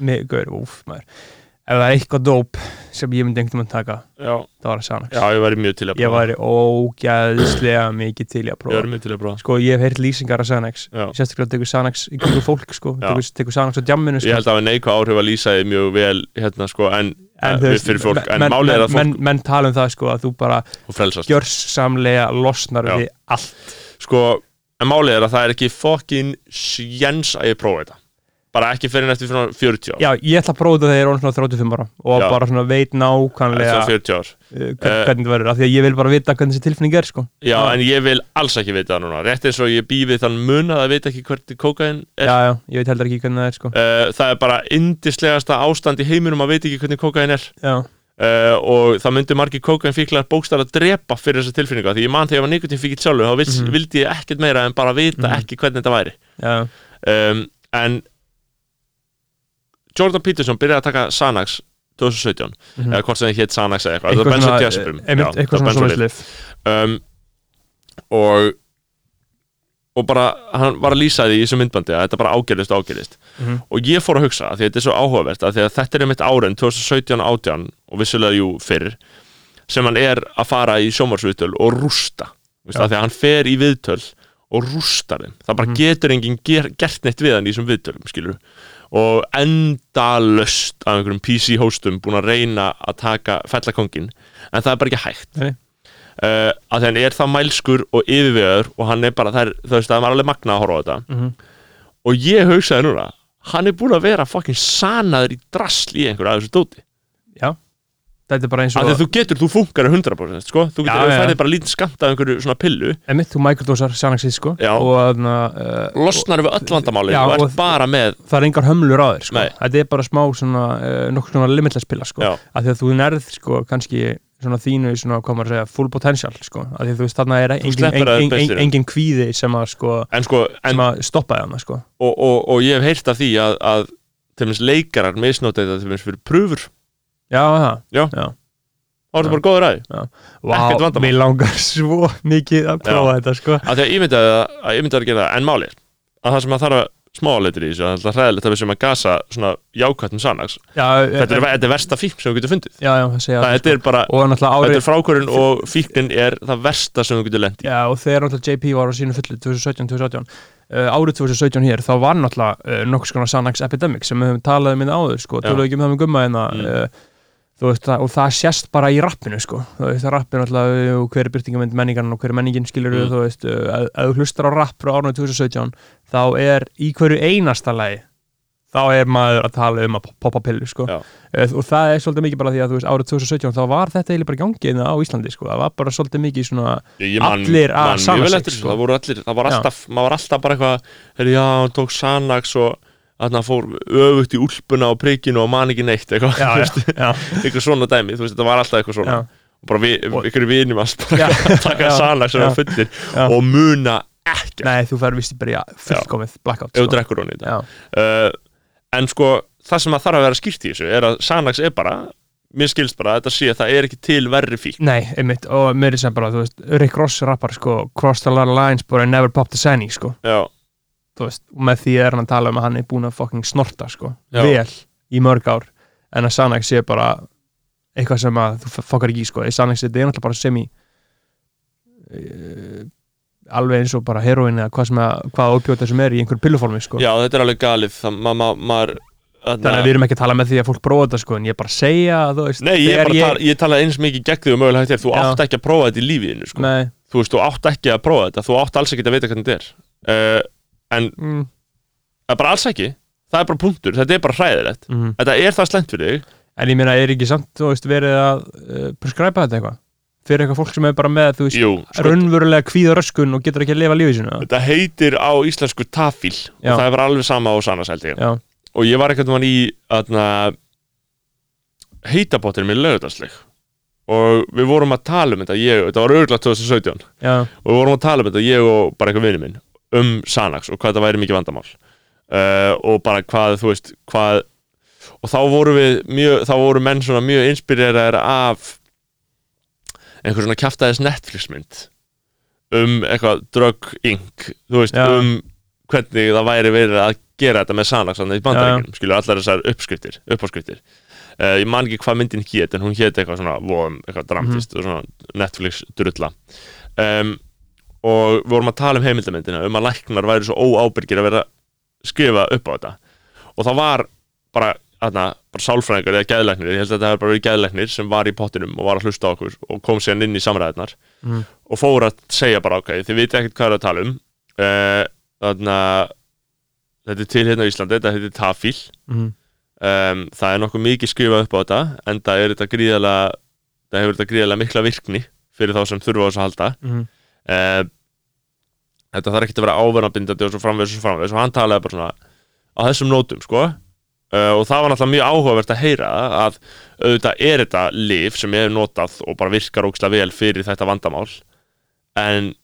[SPEAKER 1] með gaur, úf, maður ef það er eitthvað dóp sem ég myndi einhvern veginn taka
[SPEAKER 2] já,
[SPEAKER 1] það var að sæna
[SPEAKER 2] já ég væri mjög til að
[SPEAKER 1] ég
[SPEAKER 2] prófa.
[SPEAKER 1] væri ógæðislega mikið til að
[SPEAKER 2] ég
[SPEAKER 1] prófa
[SPEAKER 2] væri mjög til að prófa.
[SPEAKER 1] Sko ég hef heyrt lýsingar af Xanax. Sérstaklega tekur Xanax í kringu fólk sko. Tekur, Xanax á djamminu
[SPEAKER 2] ég
[SPEAKER 1] sko.
[SPEAKER 2] held að það neikvæð áhrif að lýsa þið mjög vel hérna sko en,
[SPEAKER 1] en, veist,
[SPEAKER 2] fyrir fólk, en málið er að fólk
[SPEAKER 1] menn, menn tala um það sko að þú bara gjörsamlega losnar við allt.
[SPEAKER 2] Sko, en málið er að það er ekki fokkin sjens að ég prófa þetta bara ekki fyrir næstu svona 40 ár.
[SPEAKER 1] Já ég ætla að prófa þetta þegar ég er svona 35 ára og
[SPEAKER 2] Já.
[SPEAKER 1] bara svona veit nákvæmlega
[SPEAKER 2] Svona
[SPEAKER 1] uh,
[SPEAKER 2] 40 ár
[SPEAKER 1] hvern,
[SPEAKER 2] Eh.
[SPEAKER 1] hvernig það verður af því að ég vil bara vita hvernig þessi tilfinning er sko.
[SPEAKER 2] Já, en ég vil alls ekki vita það núna. Rétt eins og ég býði þann mun að það veit ekki hvernig kókain er.
[SPEAKER 1] Já já ég veit heldur ekki hvernig það er sko.
[SPEAKER 2] Uh, Það er bara indislegasta ástand í heiminum að veit ekki hvernig kókain er.
[SPEAKER 1] Já.
[SPEAKER 2] Uh, og það myndi margir kókain fíklar bókstar að drepa fyrir þessa tilfinningu því ég man þegar ég var nikotin fíkill sjálfur þá vil,
[SPEAKER 1] Mhm.
[SPEAKER 2] vildi ég ekkert meira en bara vita
[SPEAKER 1] Mhm.
[SPEAKER 2] ekki hvernig þetta væri.
[SPEAKER 1] Já.
[SPEAKER 2] Um, En Jordan Peterson byrjaði að taka Xanax 2017
[SPEAKER 1] mhm.
[SPEAKER 2] eða hvort sem það hétt Xanax eða eitthvað,
[SPEAKER 1] eitthvað svona eh, eitthvað
[SPEAKER 2] var
[SPEAKER 1] svona svona
[SPEAKER 2] um, og og bara, hann var að lýsa því í þessu myndbandi að þetta bara ágerðist og ágerðist
[SPEAKER 1] Mhm.
[SPEAKER 2] og ég fór að hugsa, að því að þetta er svo áhugavert að að þetta er einmitt áren 2017 átján og vissulega jú fyrr sem hann er að fara í sjómarsviðtöl og rústa,
[SPEAKER 1] Já.
[SPEAKER 2] að því að hann fer í viðtöl og rústar þeim það bara
[SPEAKER 1] Mhm.
[SPEAKER 2] getur enginn ger, gert neitt við hann í þessum viðtölum, skilur og endalöst af einhverjum PC hóstum búin að reyna að taka fellakongin, en það er bara ekki hægt. Uh, að því hann er það mælskur og yfirvegaður og hann er bara, það er, þú veist, það er alveg magna að horfa á þetta.
[SPEAKER 1] Mhm.
[SPEAKER 2] og ég hugsaði núna hann er búin að vera fucking sanaður í drasl í einhverju að þessu dóti.
[SPEAKER 1] Já þetta er bara eins og
[SPEAKER 2] að þú getur, þú funkar 100% sko? þú getur,
[SPEAKER 1] já.
[SPEAKER 2] færði bara lítið skamt af einhverju svona pillu
[SPEAKER 1] emitt, þú microdosar Xanaxið sko
[SPEAKER 2] Já.
[SPEAKER 1] og þarna uh,
[SPEAKER 2] losnar við öll vandamáli
[SPEAKER 1] Já,
[SPEAKER 2] og
[SPEAKER 1] og-
[SPEAKER 2] ert bara með
[SPEAKER 1] það er engar hömlur á þér sko.
[SPEAKER 2] Nei.
[SPEAKER 1] þetta er bara smá svona uh, nokkuð svona limitless pilla sko.
[SPEAKER 2] Já.
[SPEAKER 1] af því að þú nærð sko kannski svona þínu svona, hvað maður að segja, full potential sko. af því að þú veist þarna er engin,
[SPEAKER 2] sleppur að
[SPEAKER 1] engin, engin, engin kvíði sem að sko
[SPEAKER 2] en sko, en,
[SPEAKER 1] sem að stoppa þarna sko
[SPEAKER 2] og, og, og ég hef heyrt af því að, að til dæmis leikarar misnóta þetta til dæmis fyrir pröfur
[SPEAKER 1] já, það,
[SPEAKER 2] Já.
[SPEAKER 1] já.
[SPEAKER 2] er það
[SPEAKER 1] Já.
[SPEAKER 2] bara góður aði
[SPEAKER 1] Vá,
[SPEAKER 2] Ekkert vandamál.
[SPEAKER 1] mér langar svo mikið að prófa þetta sko
[SPEAKER 2] af því að ég myndi að, að, ég myndi að gera það en máli að það sem að þarf að smáleitir í þessu, það er hræðilegt að við sem að gasa svona jákvættum sannaks
[SPEAKER 1] já,
[SPEAKER 2] þetta er, þetta er versta fíkn sem við getum fundið
[SPEAKER 1] já, já, það segja
[SPEAKER 2] það,
[SPEAKER 1] það,
[SPEAKER 2] þetta er bara,
[SPEAKER 1] sko. náttúrulega
[SPEAKER 2] þetta er frákvörun og fíknin er það versta sem við getum lent í
[SPEAKER 1] Já, og þegar náttúrulega JP var á sínu fullu 2017-2018 uh, árið 2017 hér, þá var náttúrulega uh, nokkuð skona Xanax Epidemic sem við höfum talað um í áður, sko,
[SPEAKER 2] Já.
[SPEAKER 1] töluðu ekki um það með gumma en
[SPEAKER 2] Mm.
[SPEAKER 1] Veist, og það sést bara í rappinu, sko. Þú veist, það rappinu náttúrulega, og hver er byrtingamind menningarn og hver er menningin, skilur
[SPEAKER 2] Mm.
[SPEAKER 1] þú veist, að, að þú hlustar á rapp frá árið 2017, þá er í hverju einasta lagi þá er maður að tala um að poppa pillu, sko. Uh, og það er svolítið mikið bara því að veist, árið 2017 þá var þetta eiginlega bara í gangi hérna á Íslandi, sko, það var bara svolítið mikið svona
[SPEAKER 2] Ég man,
[SPEAKER 1] Allir að
[SPEAKER 2] þessu,
[SPEAKER 1] sko.
[SPEAKER 2] það voru allir, það var alltaf, maður var alltaf bara eitthvað, heyrðu, já, hann tók Xanax og þarna fór öfugt í úlpuna og prikinu og man ekki neitt, eitthvað, eitthvað svona dæmi, þú veist, þetta var alltaf eitthvað svona,
[SPEAKER 1] já,
[SPEAKER 2] og bara við, ykkur vinum að bara
[SPEAKER 1] Já,
[SPEAKER 2] taka Xanax sem var fullir og muna ekkert,
[SPEAKER 1] Nei, þú fær vist bara í fullkomið blackout sko.
[SPEAKER 2] í þetta. Uh, en sko, það sem að þarf að vera skýrt í þessu er að Xanax er bara, mér skilst bara að þetta sé að það er ekki til verri fík.
[SPEAKER 1] Nei, einmitt, og mér er sem bara, þú veist, Rick Ross rappar, sko, a lot of lines but I never popped a sanny, sko,
[SPEAKER 2] Já,
[SPEAKER 1] þú veist, með því er hann að tala um að hann er búin að fucking snorta, sko,
[SPEAKER 2] Já.
[SPEAKER 1] vel í mörg ár, en að Xanax sé bara eitthvað sem að þú fokkar ekki í, sko, í Xanax þetta er náttúrulega bara semi uh, alveg eins og bara heroin eða hvað sem að, hvað opjóta sem er í einhver pilluformi sko.
[SPEAKER 2] Já, þetta er alveg galið það, ma, ma, maður,
[SPEAKER 1] þannig að við erum ekki að tala með því að fólk prófa þetta sko, en ég er bara að segja að þú veist
[SPEAKER 2] Nei, ég, ég... Tala, ég talaði eins mikið gegn því og mögulega hægt er þú
[SPEAKER 1] Já.
[SPEAKER 2] átt ekki að prófa þetta í lífiðinu sko.
[SPEAKER 1] Nei,
[SPEAKER 2] þú veist, þú átt ekki að prófa þetta þú átt alls ekki að vita hvernig þetta er uh, en
[SPEAKER 1] mm,
[SPEAKER 2] það er bara alls ekki. Það er bara punktur, þetta er bara hræðilegt.
[SPEAKER 1] Mm.
[SPEAKER 2] þetta er það slengt fyrir þig.
[SPEAKER 1] En ég meina, er ekki samt, þú veist, verið að uh, prescriba þetta eitthvað? Fyrir eitthvað fólk sem er bara með, þú veist,
[SPEAKER 2] Jú, sko,
[SPEAKER 1] raunverulega kvíða röskun og getur ekki að lifa lífið sínu.
[SPEAKER 2] Þetta heitir á íslensku tafíl. Og það er bara alveg sama á sannasældi
[SPEAKER 1] Já,
[SPEAKER 2] og ég var mann í heitabottir með lögutarsleik og við vorum að tala um þetta ég, þetta var örgulega 2017
[SPEAKER 1] já,
[SPEAKER 2] og við vorum að tala um þetta, ég og bara eitthvað vinur minn um Sanax og hvað þetta væri mikið vandamál. Uh, og bara hvað, þú veist, hvað og þá voru við mjög, þá voru menn svona mjög inspireraðir af einhver svona kjaftaðis Netflix mynd um eitthvað drug inc. Þú veist,
[SPEAKER 1] Já.
[SPEAKER 2] um hvernig það væri verið að gera þetta með Sanax þannig í bandaríkjunum, skilur allar þessar uppskriftir uppáskriftir. Uh, ég man ekki hvað myndin hét en hún hét eitthvað svona voðum, eitthvað dramtist og svona Netflix drulla um, og við vorum að tala um heimildamindina um að læknar væri svo óábyrgir að vera að skrifa upp á þetta. Og það var bara, þarna, bara sálfræðingar eða geðlæknir, ég held að þetta hefur bara verið geðlæknir sem var í pottinum og var að hlusta á okkur og kom síðan inn í samræðinar
[SPEAKER 1] Mhm.
[SPEAKER 2] og fór að segja bara ok, þið viti ekkert hvað er að tala um uh, þarna þetta er til hérna á Íslandi, þetta heitir Tafíl.
[SPEAKER 1] Mm,
[SPEAKER 2] um, það er nokkuð mikið skrifað upp á þetta en það er þetta það hefur þetta gríðalega mikla virkni fyrir þá sem þurfa á þess að halda.
[SPEAKER 1] Mm,
[SPEAKER 2] uh, þetta þarf ekki að vera áverðanbindandi og svo framvegis og svo framvegis. Og hann talaði bara svona á þessum nótum sko. Uh, og það var náttúrulega mjög áhugavert að heyra að auðvitað er þetta lif sem er notað og bara virkar ógislega vel fyrir þetta vandamál. En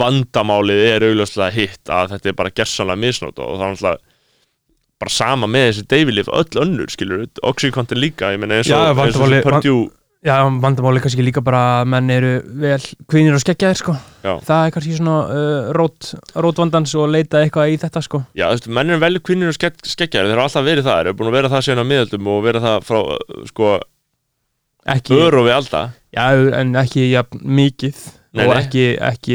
[SPEAKER 2] vandamálið er augljóslega hitt að þetta er bara gersanlega misnóta og það er náttúrulega bara sama með þessi deyfilif öll önnur skilur, Oxycontin líka ég meina eins og, og Purdue
[SPEAKER 1] Já, vandamáli kannski líka bara að menn eru vel kvinir og skeggjaðir sko.
[SPEAKER 2] Já.
[SPEAKER 1] Það er kannski svona uh, rót, rótvandans og leita eitthvað í þetta sko.
[SPEAKER 2] Já, þú veist, menn er vel kvinnir og skegg, skeggjar þeir hafa alltaf verið það, þeir eru búin að vera það síðan á miðöldum og vera það frá, uh, sko,
[SPEAKER 1] Ekki,
[SPEAKER 2] öru við alda
[SPEAKER 1] já, en ekki jafn, mikið
[SPEAKER 2] Nei,
[SPEAKER 1] og ekki, ekki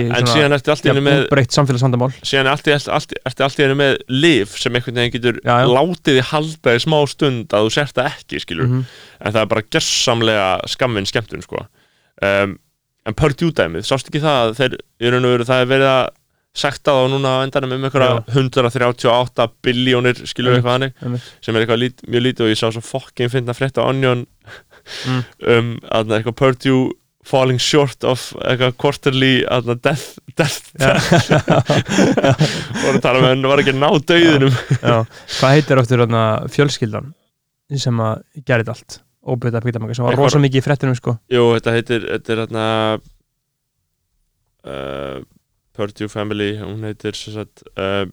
[SPEAKER 2] í henni með
[SPEAKER 1] breytt samfélagsvandamál
[SPEAKER 2] síðan ertu allt, allt, í henni með liv sem einhvern veginn getur
[SPEAKER 1] Já, já.
[SPEAKER 2] látið þið halda í smá stund að þú sért það ekki, skilur
[SPEAKER 1] Mhm.
[SPEAKER 2] en það er bara gersamlega skamminn skemmtun, sko um, en Purdue dæmið, sást ekki það að þeir, í veru, það er verið að sekta þá núna á endanum um einhverja 138 biljónir, skilur
[SPEAKER 1] Einmitt.
[SPEAKER 2] eitthvað hannig sem er eitthvað lít, mjög lítið og ég sá svo fokkin finna frétta á Onion
[SPEAKER 1] Mm.
[SPEAKER 2] um að eitthvað Purdue falling short of eitthvað quarterly aðna, death, death voru að tala með henni var ekki að ná dauðinum.
[SPEAKER 1] Já, hvað heitir áttur fjölskyldan sem að gerði allt? Óbyrða pítamaka sem var rosa mikið í frettinum sko.
[SPEAKER 2] Jú, þetta heitir, þetta er hérna uh, Purdue Family hún heitir sagt uh,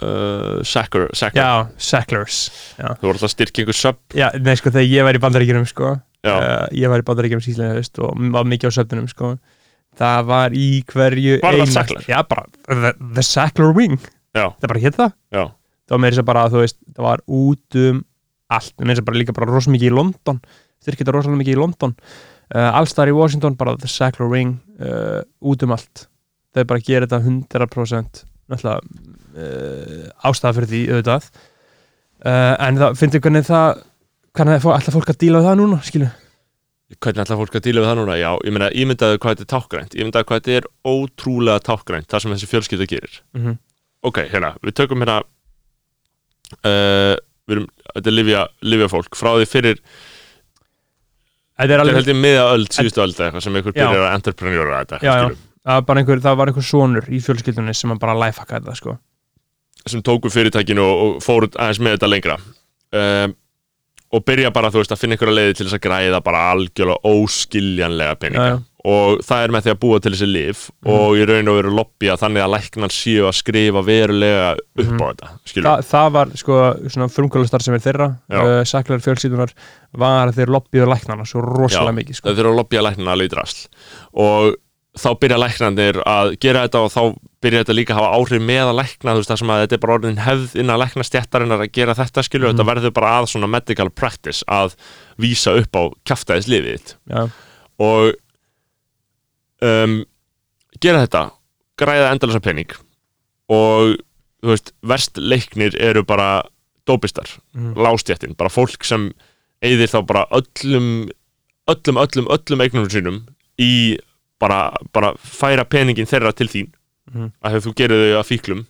[SPEAKER 2] uh, Sacker, Sacker.
[SPEAKER 1] Já, Sacklers
[SPEAKER 2] þú voru alltaf einhver sub.
[SPEAKER 1] Já, nei sko þegar ég var í bandaríkjunum sko
[SPEAKER 2] Já.
[SPEAKER 1] Uh, ég var í bandaríkjunum síðlega og var mikið á söfnunum sko. Það var í hverju
[SPEAKER 2] Var það Sackler?
[SPEAKER 1] Já, bara the, the Sackler Wing.
[SPEAKER 2] Já.
[SPEAKER 1] það bara hétt það
[SPEAKER 2] Já.
[SPEAKER 1] það var meira þess að bara, þú veist, það var út um allt, meira þess að bara líka bara rosa mikið í London. Styrkja þetta rosalega mikið í London. Uh, allstar í Washington, bara the Sackler Ring uh, út um allt. Þau bara gera þetta 100% náttúrulega ástæða fyrir því auðvitað. En það finnst þið hvernig það hvernig það alltaf fólk að díla við það núna skilu
[SPEAKER 2] Hvernig ætla fólk að díla við það núna? Já, ég meina, ímyndaðu hvað þetta er tákgrænt Ímyndaðu hvað þetta er ótrúlega tákgrænt Það sem þessi fjölskylda gerir
[SPEAKER 1] mm -hmm.
[SPEAKER 2] Ok, hérna, við tökum hérna uh, Við erum, þetta er livja, livja fólk Frá því fyrir,
[SPEAKER 1] þetta er
[SPEAKER 2] er
[SPEAKER 1] alveg
[SPEAKER 2] held ég miða öld Síðustu öld eða eitthvað sem einhver
[SPEAKER 1] Já.
[SPEAKER 2] byrjar að entreprenjóra þetta
[SPEAKER 1] Já, já. það var bara einhver, það var einhver sonur í fjölskyldunni sem bara lifehacka þetta sko
[SPEAKER 2] Sem tóku fyrirtækinu og, og fóru aðeins með þetta lengra um, Og byrja bara, veist, að finna einhverja leiði til þess að græða bara algjörlega óskiljanlega peninga
[SPEAKER 1] já.
[SPEAKER 2] og það er með því að búa til þessi lif
[SPEAKER 1] Mhm.
[SPEAKER 2] og í raun og veru lobbya þannig að læknan séu að skrifa verulega upp
[SPEAKER 1] Mhm.
[SPEAKER 2] á þetta skilur
[SPEAKER 1] Þa, það var sko svona frumkvölustar sem er þeirra uh, Sackler fjölskyldunar var þeir lobbyðu læknarna svo rosalega
[SPEAKER 2] Já,
[SPEAKER 1] mikið sko.
[SPEAKER 2] það þurfa að lobbya læknana alveg í drasl og þá byrja læknandir að gera þetta og þá byrja þetta líka að hafa áhrif með að lækna þú veist það sem að þetta er bara orðin hefð innan læknastjættarinnar að gera þetta skilur
[SPEAKER 1] Mhm.
[SPEAKER 2] þetta verður bara að svona medical practice að vísa upp á kjaftaðis lifið þitt
[SPEAKER 1] Já,
[SPEAKER 2] og um, gera þetta græða endalisa pening og þú veist, verst leiknir eru bara dópistar,
[SPEAKER 1] Mhm.
[SPEAKER 2] lástjættin bara fólk sem eyðir þá bara öllum öllum, öllum, öllum eignunum sínum í bara, bara færa peningin þeirra til þín
[SPEAKER 1] Mhm.
[SPEAKER 2] af því að þú gerir þau að fíklum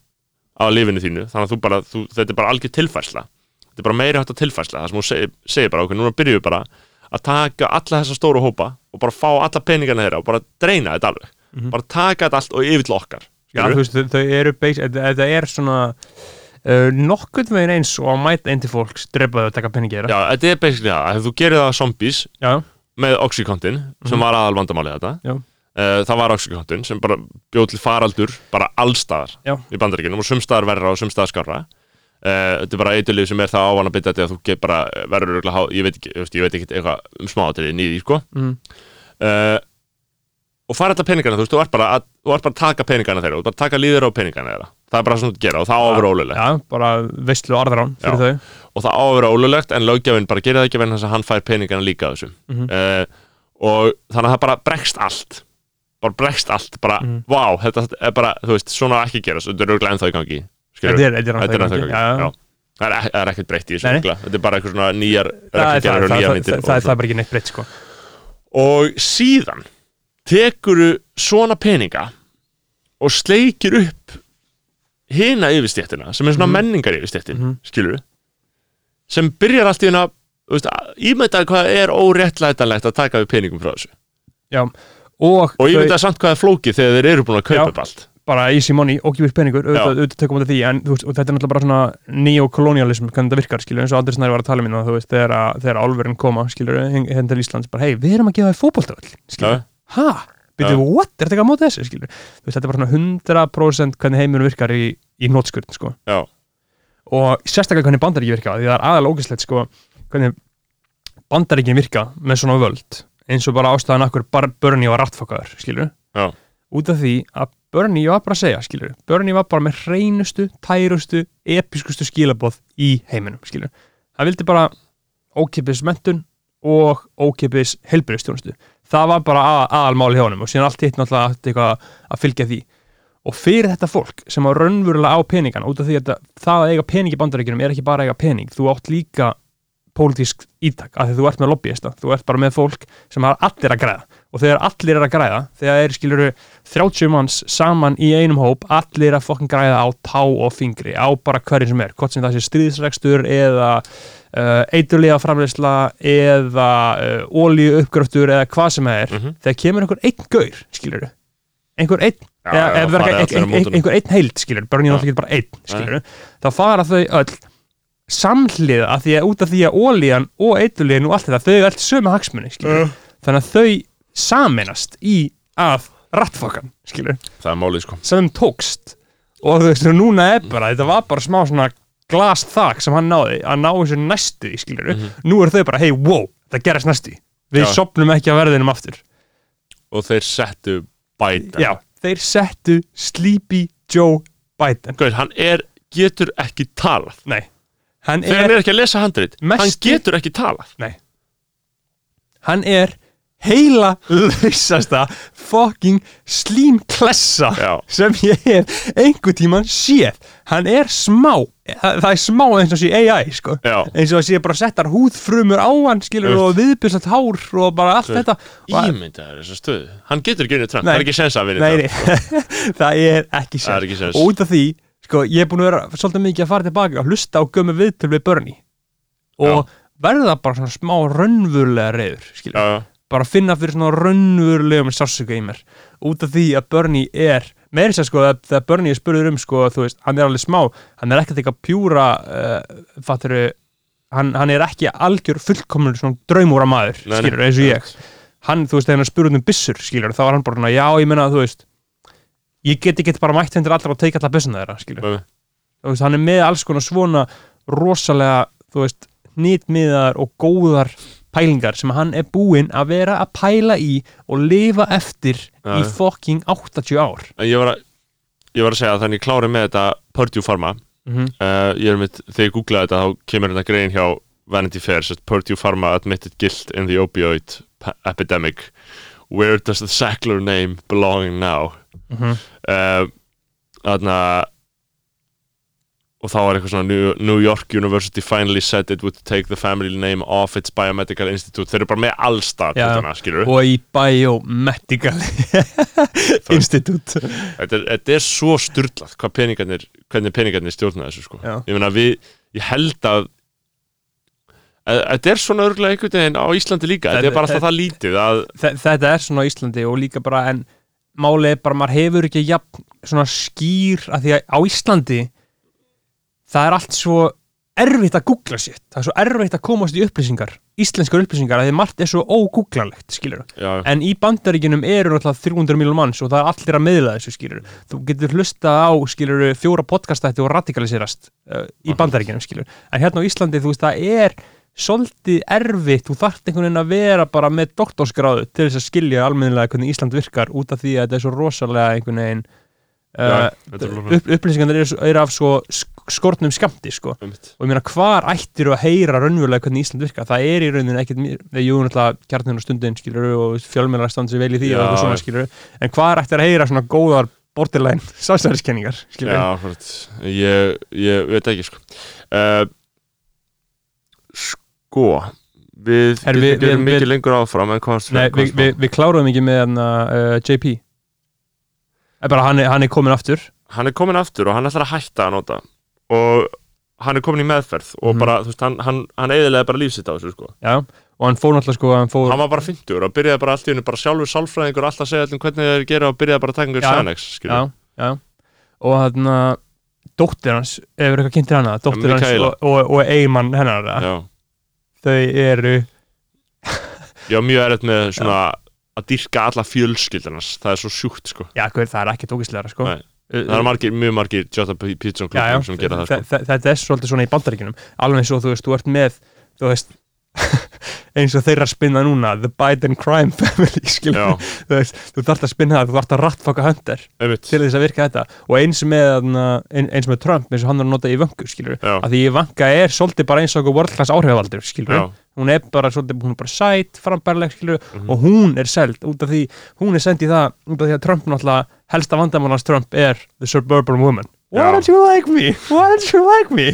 [SPEAKER 2] á lifinu þínu, þannig að þú bara þú, þetta er bara algjör tilfærsla þetta er bara meiri hægt að tilfærsla það sem hún segir, segir bara, ok, núna byrjum við bara að taka alla þessa stóru hópa og bara fá alla peningana þeirra og bara dreina þetta alveg
[SPEAKER 1] Mhm.
[SPEAKER 2] bara taka þetta allt og yfir til okkar
[SPEAKER 1] Já, þú veist, þau, eru þetta, er svona uh, nokkurn veginn eins og að mæta inn til fólks drepa þau að taka peningi þeirra
[SPEAKER 2] Já, þetta er basically það, að þú gerir það zombies
[SPEAKER 1] Já,
[SPEAKER 2] með Oxycontin sem var aðal vandamálið þetta
[SPEAKER 1] Já.
[SPEAKER 2] Uh, það var Oxycontin sem bara bjóð til faraldur bara allstaðar
[SPEAKER 1] Já.
[SPEAKER 2] í bandaríkinum og sumstaðar verra og sumstaðar skarra uh, þetta er bara eitthulíf sem er það ávana bytta að þú bara verður örugglega há- ég veit ekki, ég veit ekki eitthvað um smáatriði nýði sko.
[SPEAKER 1] Mm.
[SPEAKER 2] uh, og fara þetta peningana, þú veist, þú ert bara að, bara að taka peningana þeirra, þú ert bara að taka líður á peningana þeirra. Það er bara svona að gera og það á að vera ólulegt
[SPEAKER 1] já bara veistlu arðrán fyrir þau.
[SPEAKER 2] Og það á að vera ólulegt en löggjöfin bara gerir það ekki vegna þess að hann fær peningana líka af þessu.
[SPEAKER 1] Mhm.
[SPEAKER 2] uh, og þannig að það bara bregst allt bara bregst allt, bara,
[SPEAKER 1] Mhm.
[SPEAKER 2] vá þetta er bara, þú veist, svona ekki að gera þetta er auðvitað ennþá í gangi?
[SPEAKER 1] Þetta er,
[SPEAKER 2] ennþá í
[SPEAKER 1] gangi.
[SPEAKER 2] Það er, er ekkert breytt í þessu. Þetta er bara eitthvað svona nýjar
[SPEAKER 1] Það er bara ekki neitt breytt sko
[SPEAKER 2] Og síðan tekuru svona peninga og sleikir upp hina yfirstéttina sem er svona
[SPEAKER 1] Mhm.
[SPEAKER 2] menningar yfirstéttin
[SPEAKER 1] Mhm.
[SPEAKER 2] skilur sem byrjar allt í hérna ímyndaði hvað er óréttlætanlegt að taka við peningum frá þessu
[SPEAKER 1] Já, og,
[SPEAKER 2] og ímyndaði samt hvað er flókið þegar þeir eru búin að kaupa upp allt.
[SPEAKER 1] Bara easy money gefur peningur auðvitað, tökum við því en veist, þetta er náttúrulega bara svona neokolonialism hvernig þetta virkar, skilur, eins og aldrei snæri var að tala minna þú veist, þegar, að- álverðin koma, skilur hérna til Íslands, bara hei, við erum að gefa þér fótboltavöll skilur,
[SPEAKER 2] Já.
[SPEAKER 1] ha, byrju,
[SPEAKER 2] Já.
[SPEAKER 1] what, er þetta ekki að móta þessu, veist, þetta er bara svona 100% hvernig heimurinn virkar í, í nótskurn, sko.
[SPEAKER 2] Já,
[SPEAKER 1] og sérstaklega hvernig bandaríki virka því það er aðal ógæslegt sko hvernig bandaríkin virka með svona völd eins og bara ástæðan akkur Bernie var rattfokkaður, skilur
[SPEAKER 2] Já.
[SPEAKER 1] út af því að Bernie var bara að segja, skilur Bernie var bara með hreinustu, tærustu episkustu skilaboð í heiminum, skilur það vildi bara ókipis mentun og ókipis helbriðstjónustu það var bara að, aðalmáli hjá honum og síðan allt hitt náttúrulega átti eitthvað að fylgja því. Og fyrir þetta fólk sem á raunverulega á peningana út af því að það að eiga pening í bandaríkjunum er ekki bara að eiga pening, þú átt líka pólitísk ítak, af því þú ert með lobbyista þú ert bara með fólk sem har allir að græða og þegar allir er að græða þegar þeir skiluru 30 manns saman í einum hóp, allir að fokkin græða á tá og fingri, á bara hverjum sem er hvort sem það sé stríðsrekstur eða uh, eiturlega framleysla eða uh, ólíu uppgröftur eða hvað sem það er
[SPEAKER 2] Mhm.
[SPEAKER 1] þegar kemur einhver einn gaur, skiluru einhver einn
[SPEAKER 2] Já,
[SPEAKER 1] eða, eða ein,
[SPEAKER 2] mótunum.
[SPEAKER 1] einhver einn heild skilur, Bernie er
[SPEAKER 2] Já.
[SPEAKER 1] náttúrulega ekki bara einn skilur, þá fara þau öll samhliða að því að út af því að ólíjan og eitulíðin og allt þetta, þau eru allt sömu hagsmunni skilur, þannig að þau saminast í að rattfokkan skilur,
[SPEAKER 2] það er málið sko.
[SPEAKER 1] Sem tókst. Og þú veist, núna er bara þetta var bara smá svona glas þak sem hann náði að ná þessu næstu í skilur
[SPEAKER 2] Mhm.
[SPEAKER 1] nú eru þau bara, hei, wow, það gerast næstu. Við
[SPEAKER 2] Já.
[SPEAKER 1] sopnum ekki að verðinum aftur.
[SPEAKER 2] Og þeir settu Biden.
[SPEAKER 1] Já, þeir settu Sleepy Joe Biden.
[SPEAKER 2] Gauð, hann er, getur ekki talað.
[SPEAKER 1] Nei, hann
[SPEAKER 2] þegar hann
[SPEAKER 1] er,
[SPEAKER 2] er ekki að lesa handrit hann getur ekki talað.
[SPEAKER 1] Nei. Hann er heila lausasta fucking slímklessa sem ég hef einhver tíman séð. Hann er smá það það er smá eins og sé AI sko. Eins og sé bara settar húðfrumur á hann skilur og viðbjörnsat hár og bara allt
[SPEAKER 2] Veist.
[SPEAKER 1] þetta. Og,
[SPEAKER 2] ímyndaður þessa stöðu. Hann getur ekki unnið Trump,
[SPEAKER 1] Nei.
[SPEAKER 2] það er ekki sens að vinna
[SPEAKER 1] nei, nei, það er ekki
[SPEAKER 2] er séns.
[SPEAKER 1] og út af því, sko, ég er búin að vera svolítið mikið að fara tilbaka og hlusta á gömu viðtöl við Bernie. Og verða bara svona smá raunverulega reyður, skilur
[SPEAKER 2] já,
[SPEAKER 1] bara finna fyrir svona raunverulegum sársöku í mér. Út af því að Bernie er sér sko að þegar Bernie er spurður um sko þú veist, hann er alveg smá, hann er ekkert eitthvað pjúra uh, fatturu hann, hann er ekki algjör fullkomnur svona draumúra maður, skilur, eins og ég. Hann, þú veist, þegar hann spurður um byssur, skilur þá var hann bara já, ég meina, þú veist ég get ekki bara mætt hendur allar og teika allar byssuna þeirra, þú veist, hann er með alls konar svona rosalega, þú veist nýtmiðar og góðar pælingar sem hann er búinn að vera að pæla í og lifa eftir
[SPEAKER 2] Já,
[SPEAKER 1] í
[SPEAKER 2] já.
[SPEAKER 1] fucking 80 ár.
[SPEAKER 2] En ég var að ég var að segja að þannig ég klári með þetta Purdue Pharma.
[SPEAKER 1] Mm -hmm.
[SPEAKER 2] uh, ég er mitt, þegar ég googlaði þetta þá kemur þetta grein hjá Vanity Fair sett, Purdue Pharma admitted guilt in the opioid epidemic. Where does the Sackler name belong now
[SPEAKER 1] Mhm.
[SPEAKER 2] uh, Þarna og þá var eitthvað svona New, New York University finally said it would take the family name off its biomedical institute. Þeir eru bara með allstað
[SPEAKER 1] og í Biomedical Institute.
[SPEAKER 2] Þetta, er- þetta er svo styrlað peningarnir, hvernig peningarnir stjórna þessu sko. Ég við, ég held að að- Þetta er svona örgulega einhvern veginn á Íslandi líka. Þetta er bara alltaf það lítið að,
[SPEAKER 1] Þe- þetta er svona á Íslandi og líka bara en málið er bara maður hefur ekki jafn svona skýr að því að á Íslandi það er allt svo erfitt að googla sér. Það er svo erfitt að komast í upplýsingar íslenskar upplýsingar að því margt er svo ógooglalegt skilur en í bandaríkinum eru náttúrulega 300 miljónum manns og það er allir að miðla þessu skilur þú getur hlusta á skilur fjóra podcastætti og radikaliserast uh, í bandaríkinum skilur en hérna á Íslandi þú veist það er svolítið erfitt, þú þarft einhvern veginn að vera bara með doktorsgráðu til þess að skilja almennilega hvernig Ísland virkar út af því að þetta er svo rosalega einhvern veginn uh,
[SPEAKER 2] er
[SPEAKER 1] upp, upplýsingarnir eru, eru af svo sk- skortnum skamti sko.
[SPEAKER 2] Einmitt.
[SPEAKER 1] og ég meina hvar ættir að heyra raunverulega hvernig Ísland virka, það er í rauninu ekkert mér, jú náttúrulega kjarnin og stundin skilur og fjölmjölar standi sér vel í því
[SPEAKER 2] Já,
[SPEAKER 1] og svona skilur en hvar ættir að heyra svona góðar borderline
[SPEAKER 2] hvort, ég, ég veit ekki sko. Uh, Sko Við getum
[SPEAKER 1] við-
[SPEAKER 2] við,
[SPEAKER 1] við-
[SPEAKER 2] mikið
[SPEAKER 1] við-
[SPEAKER 2] lengur áfram en hvað
[SPEAKER 1] Nei, við, við, við kláruðum ekki með hana, uh, JP er bara hann er, hann er komin aftur
[SPEAKER 2] Hann er komin aftur og hann ætlar að hætta að nota og hann er komin í meðferð og
[SPEAKER 1] Mhm.
[SPEAKER 2] bara, þú veist, hann, hann, hann eiginlega bara lífsitt á þessu sko
[SPEAKER 1] já, og hann fór náttúrulega sko hann fór,
[SPEAKER 2] Hann var bara 50 og byrjaði bara allt í hennu bara sjálfur sálfræðingur alltaf að segja allir hvernig þeir gera og byrjaði bara að taka einhver
[SPEAKER 1] Já.
[SPEAKER 2] Xanax skilur.
[SPEAKER 1] já, já og hann dóttir hans, hefur eitthvað kynntir hana dóttir hans og, og, og eigimann hennar
[SPEAKER 2] Já.
[SPEAKER 1] Þau eru
[SPEAKER 2] Ég var mjög erfitt með svona að dyrka alla fjölskyldunars það er svo sjúkt sko.
[SPEAKER 1] Já, hver, það er ekki tókislegra sko.
[SPEAKER 2] Nei. það er margir, mjög margir Jota
[SPEAKER 1] já, já,
[SPEAKER 2] Club sem gera það sko.
[SPEAKER 1] þe- þe- þetta er svolítið svona í bandaríkinum alveg eins og þú veist, þú ert með þú veist, eins og þeirra spinna núna The Biden Crime Family þú þarft að spinna það þú þarft að rattfaka
[SPEAKER 2] einmitt.
[SPEAKER 1] til þess að virka þetta. Og eins með, ein- eins með Trump eins og hann er að nota í
[SPEAKER 2] Já.
[SPEAKER 1] að því í vanga er svolítið bara eins og world class
[SPEAKER 2] Já,
[SPEAKER 1] hún er bara svolítið, hún er bara sæt, frambærleg skilur
[SPEAKER 2] Mhm.
[SPEAKER 1] og hún er seld út af því hún er send í það, út af því að Trump náttúrulega helsta vandamálans Trump er the suburban woman why don't you like me, why don't you like me?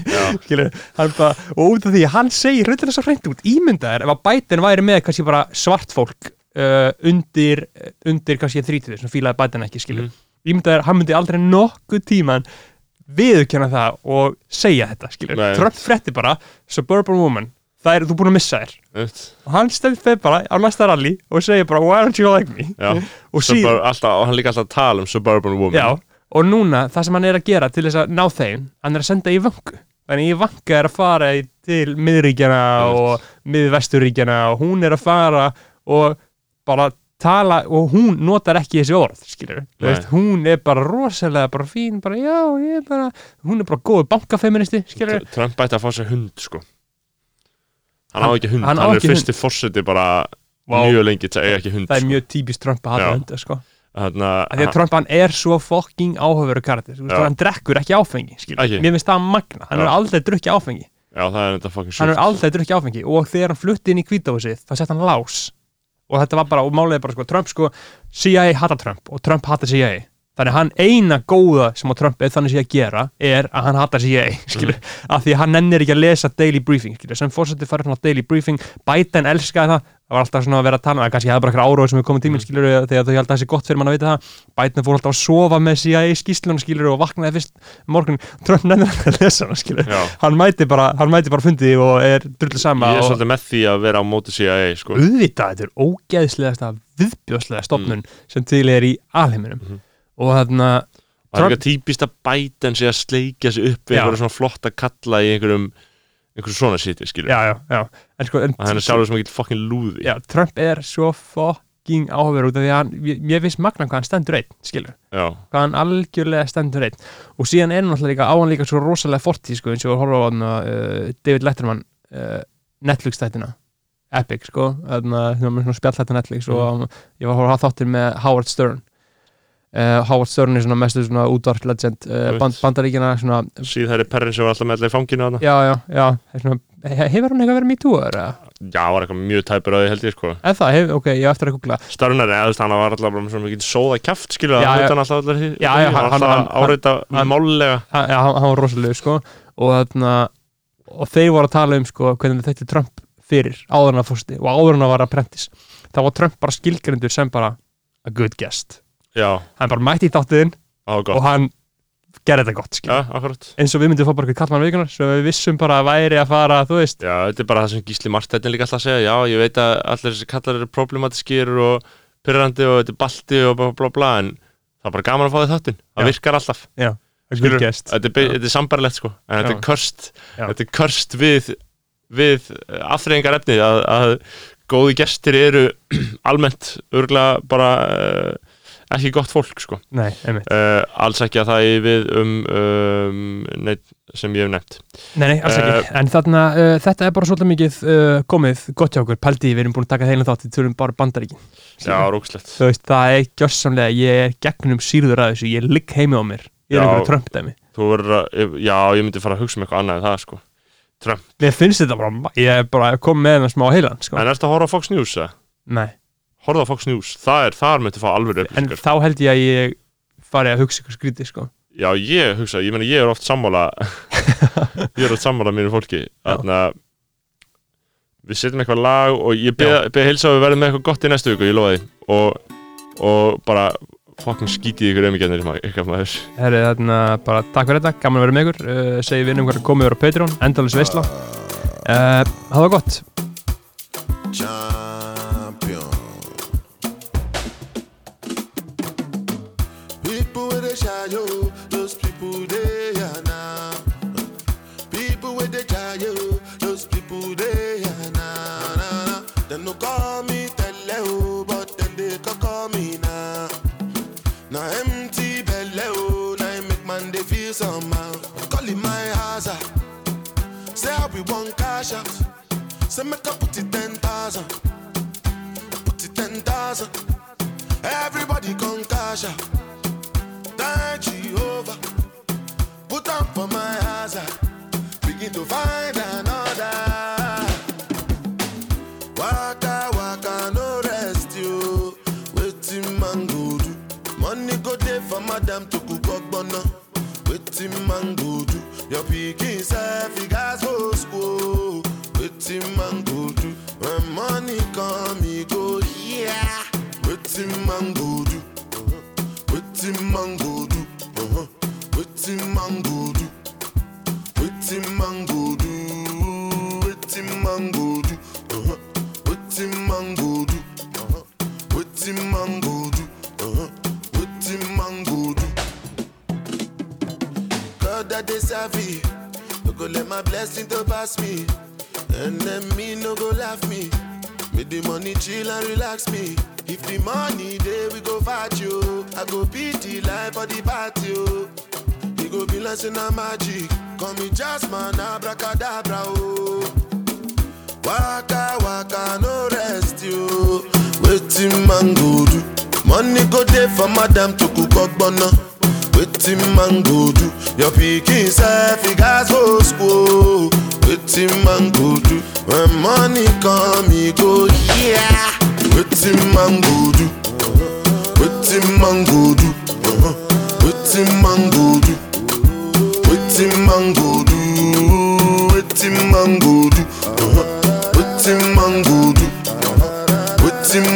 [SPEAKER 1] Skilur, bara, og út af því hann segir rauðlega svo hreint út, ímyndaðir ef að Biden væri með kannski bara svart fólk uh, undir, undir kannski 30, sem fílaði Biden ekki skilur,
[SPEAKER 2] Mhm.
[SPEAKER 1] ímyndaðir, hann myndi aldrei nokkuð tíman viðurkenna það og segja þetta. Trump frétti bara suburban woman, það er, þú búin að missa þér.
[SPEAKER 2] Einmitt.
[SPEAKER 1] Og hann stefði fyrir bara á næsta rally og segir bara why don't you like me?
[SPEAKER 2] Já,
[SPEAKER 1] og, síðan,
[SPEAKER 2] alltaf, og hann líka alltaf að tala um Suburban Woman.
[SPEAKER 1] Já, og núna það sem hann er að gera til þess að ná þeim hann er að senda í vangu þannig í vanga er að fara til miðríkjana og miðvesturíkjana og hún er að fara og bara tala og hún notar ekki þessi orð skilur, veist, hún er bara rosalega bara fín, bara já, ég er bara hún er bara góð bankafeministi skilur,
[SPEAKER 2] Tr- Trump ætti að fá sér hund sko Hann, á
[SPEAKER 1] Hann-
[SPEAKER 2] ekki hund,
[SPEAKER 1] hann
[SPEAKER 2] hann,
[SPEAKER 1] á
[SPEAKER 2] er
[SPEAKER 1] hund.
[SPEAKER 2] fyrsti fórseti bara
[SPEAKER 1] Vá.
[SPEAKER 2] mjög lengi til að eiga ekki hund
[SPEAKER 1] það er
[SPEAKER 2] sko.
[SPEAKER 1] mjög típist Trump að hafa
[SPEAKER 2] Já.
[SPEAKER 1] hunda sko
[SPEAKER 2] Þannig
[SPEAKER 1] að því að Trump hann er svo fucking áhugaveru
[SPEAKER 2] Já.
[SPEAKER 1] hann drekkur ekki áfengi.
[SPEAKER 2] Ekki.
[SPEAKER 1] mér finnst það magna, hann
[SPEAKER 2] Já.
[SPEAKER 1] er aldrei drukki áfengi.
[SPEAKER 2] Já, það er
[SPEAKER 1] hann er aldrei drukki áfengi. Og þegar hann flutti inn í kvítahúsið þá sett hann lás. Og þetta var bara, og málið er bara sko, Trump sko CIA hata Trump og Trump hata CIA þannig að hann eina góða sem á Trump er þannig sé að gera er að hann hata CIA skilur, af því að hann nennir ekki að lesa daily briefing, skilur, sem fórsætti farið svona daily briefing, Biden elskaði það það var alltaf svona að vera að tala um það, kannski hefði bara eitthvað áróð sem er komið tíminn, skilur, þegar þau held að það sé gott fyrir mann að vita það, Biden fór alltaf að sofa með CIA skýslunum, skilur, og vaknaði fyrst morgun, Trump lesa hana, skilur
[SPEAKER 2] Já,
[SPEAKER 1] hann mæti bara, hann mæti bara fundið og er drullu sama
[SPEAKER 2] ég er svolítið með því að vera á móti CIA sko.
[SPEAKER 1] Auðvitað, þetta er ógeðslegasta viðbjóðslega stofnun sem til er í alheiminum.
[SPEAKER 2] Mhm.
[SPEAKER 1] og þarna
[SPEAKER 2] Er að að einhverjum svona siti, skilur
[SPEAKER 1] já, já, já. En sko, en,
[SPEAKER 2] að hann er sjálfur sem ekki fucking lúði.
[SPEAKER 1] Já, Trump er svo fucking áhugaverð út af því að hann, ég, ég finnst magna hvað hann stendur einn, skilur
[SPEAKER 2] Já,
[SPEAKER 1] hvað hann algjörlega stendur einn. Og síðan er hann alltaf líka á hann líka svo rosalega fortíð sko, eins og horfa á hann uh, David Letterman uh, Netflix þættina. Epic sko, þarna svona spjallhætta Netflix og
[SPEAKER 2] Mhm.
[SPEAKER 1] um, ég var að horfa á þáttir með Howard Stern uh, Howard Stern er svona mestu svona útvarp legend uh,
[SPEAKER 2] Einmitt.
[SPEAKER 1] band, bandaríkjana svona
[SPEAKER 2] síðan er perrin sem var alltaf með allir í fanginu þarna.
[SPEAKER 1] Já, já, já, er svona he- hefur hann eitthvað verið me too eða?
[SPEAKER 2] Já, var eitthvað mjög tæpur á því held ég sko.
[SPEAKER 1] Eða það, hef, ok, ég eftir að googla.
[SPEAKER 2] Störnar, eða þú veist, hann var alltaf bara með svona mikið sóða skilur
[SPEAKER 1] Já,
[SPEAKER 2] það,
[SPEAKER 1] já.
[SPEAKER 2] hann alltaf allir
[SPEAKER 1] Já, já, hann-
[SPEAKER 2] hann,
[SPEAKER 1] hann-
[SPEAKER 2] hann áreita
[SPEAKER 1] hann-
[SPEAKER 2] málulega
[SPEAKER 1] hann, ja, hann, hann var rosalega sko. Og þarna og þeir voru að tala um sko hvernig þetta Trump fyrir áður en að fórsti og áður en að var apprentice. Þá var Trump bara skilgrindur sem bara a good guest
[SPEAKER 2] Já,
[SPEAKER 1] hann bara mætti í þáttiðinn og hann gerði þetta gott
[SPEAKER 2] Já, akkurat.
[SPEAKER 1] Eins og við myndum fá bara eitthvað kallmann vikunar sem við vissum bara að væri að fara þú veist.
[SPEAKER 2] Já, þetta er bara það sem Gísli er líka alltaf að segja. Já, ég veit að allir þessi kallar eru problematiskir og pyrrandi og þetta er balti og bla bla bla en það er bara gaman að fá þáttinn.
[SPEAKER 1] Já.
[SPEAKER 2] Það virkar alltaf.
[SPEAKER 1] Good guest.
[SPEAKER 2] Þetta er, þetta er sambarlegt sko. En þetta
[SPEAKER 1] Já.
[SPEAKER 2] er körst
[SPEAKER 1] Já.
[SPEAKER 2] þetta er körst við við afþreyingar efnið að, að góði gestir eru almennt örgulega bara uh, ekki gott fólk sko.
[SPEAKER 1] Nei, einmitt.
[SPEAKER 2] Uh, alls ekki að það er við um, um neitt sem ég hef nefnt.
[SPEAKER 1] Nei, nei, alls ekki. En þarna uh, þetta er bara svolítið mikið uh, komið gott hjá okkur. Pældi við erum búin að taka heilin þátt við þurfum bara bandaríkin.
[SPEAKER 2] Já, rókslegt
[SPEAKER 1] þú veist, það er gjössamlega ég er gegnum síður að þessu, ég ligg heimi á mér. Ég er
[SPEAKER 2] verður að, já, ég myndi fara að hugsa um eitthvað annað en það sko. Trump,
[SPEAKER 1] mér finnst þetta bara, ég er bara komið með það smá heilan sko.
[SPEAKER 2] en horfa á Fox News. Það er, þar myndi fá alveg
[SPEAKER 1] en
[SPEAKER 2] upplýsingar
[SPEAKER 1] þá held ég að ég fari að hugsa ykkur skrítið sko.
[SPEAKER 2] Já, ég hugsa, ég meina ég er oft sammála ég er oft sammála mínu fólki. Þannig að við setjum eitthvað lag og ég beð, beð heilsa að við verðum með eitthvað gott í næstu viku, ég lofa því og, og bara fucking skítið ykkur auðmikjarnir eitthvað maður
[SPEAKER 1] Herri, þarna, bara takk fyrir þetta, gaman að vera með ykkur. Uh, segi við um hvað komið yfir á Patreon endalins veisla. Uh, það var gott
[SPEAKER 3] Want cash out. Say make I put it ten thousand. Put it ten thousand. Everybody come cash out. Thank Jehovah. Put on for my hazard. Ah. Begin to find another. Waka waka no rest you. Waiting man go do. Money go there for madam to cook ogbono. Waiting man go do. Your pikin self man go do. Waiting man go do. Uh-huh. Waiting man go do. Waiting man go do. Waiting man go do. Uh-huh. Waiting man go do. Uh-huh. Waiting man go do. Waiting man go do. God that they savvy. No go let my blessing to pass me. Me no go laugh me. Make the money chill and relax me. If the money there we go fight you. I go beat the life of the party. oh. It go be saying a magic. Call me Jasmine, abracadabra. Oh. Waka waka no rest you. Waiting man go do. Money go there for madam to cook ogbono. Waiting man go do. Your pikin self he gas go school. Waiting man go do. When money come he go yeah. Waiting man go do. Waiting man go do. Uh-huh. Man go do. Waiting man go do. Waiting man go do. Uh-huh. Man go do. Uh-huh.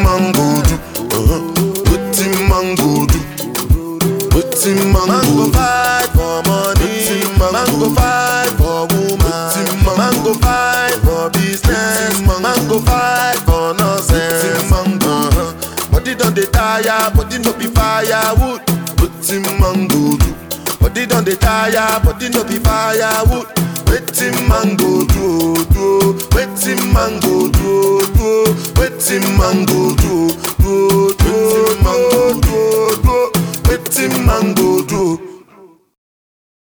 [SPEAKER 3] Man go do. Uh-huh. Man go do. Waiting man go fight for money. Man go fight for woman. Man go fight tire, body no be firewood. Waiting man go do. Body don dey tire, body no be firewood. Waiting man go do, do. Waiting man go do, do. Waiting man go do, do, do. Waiting man go do, do. Waiting man go do.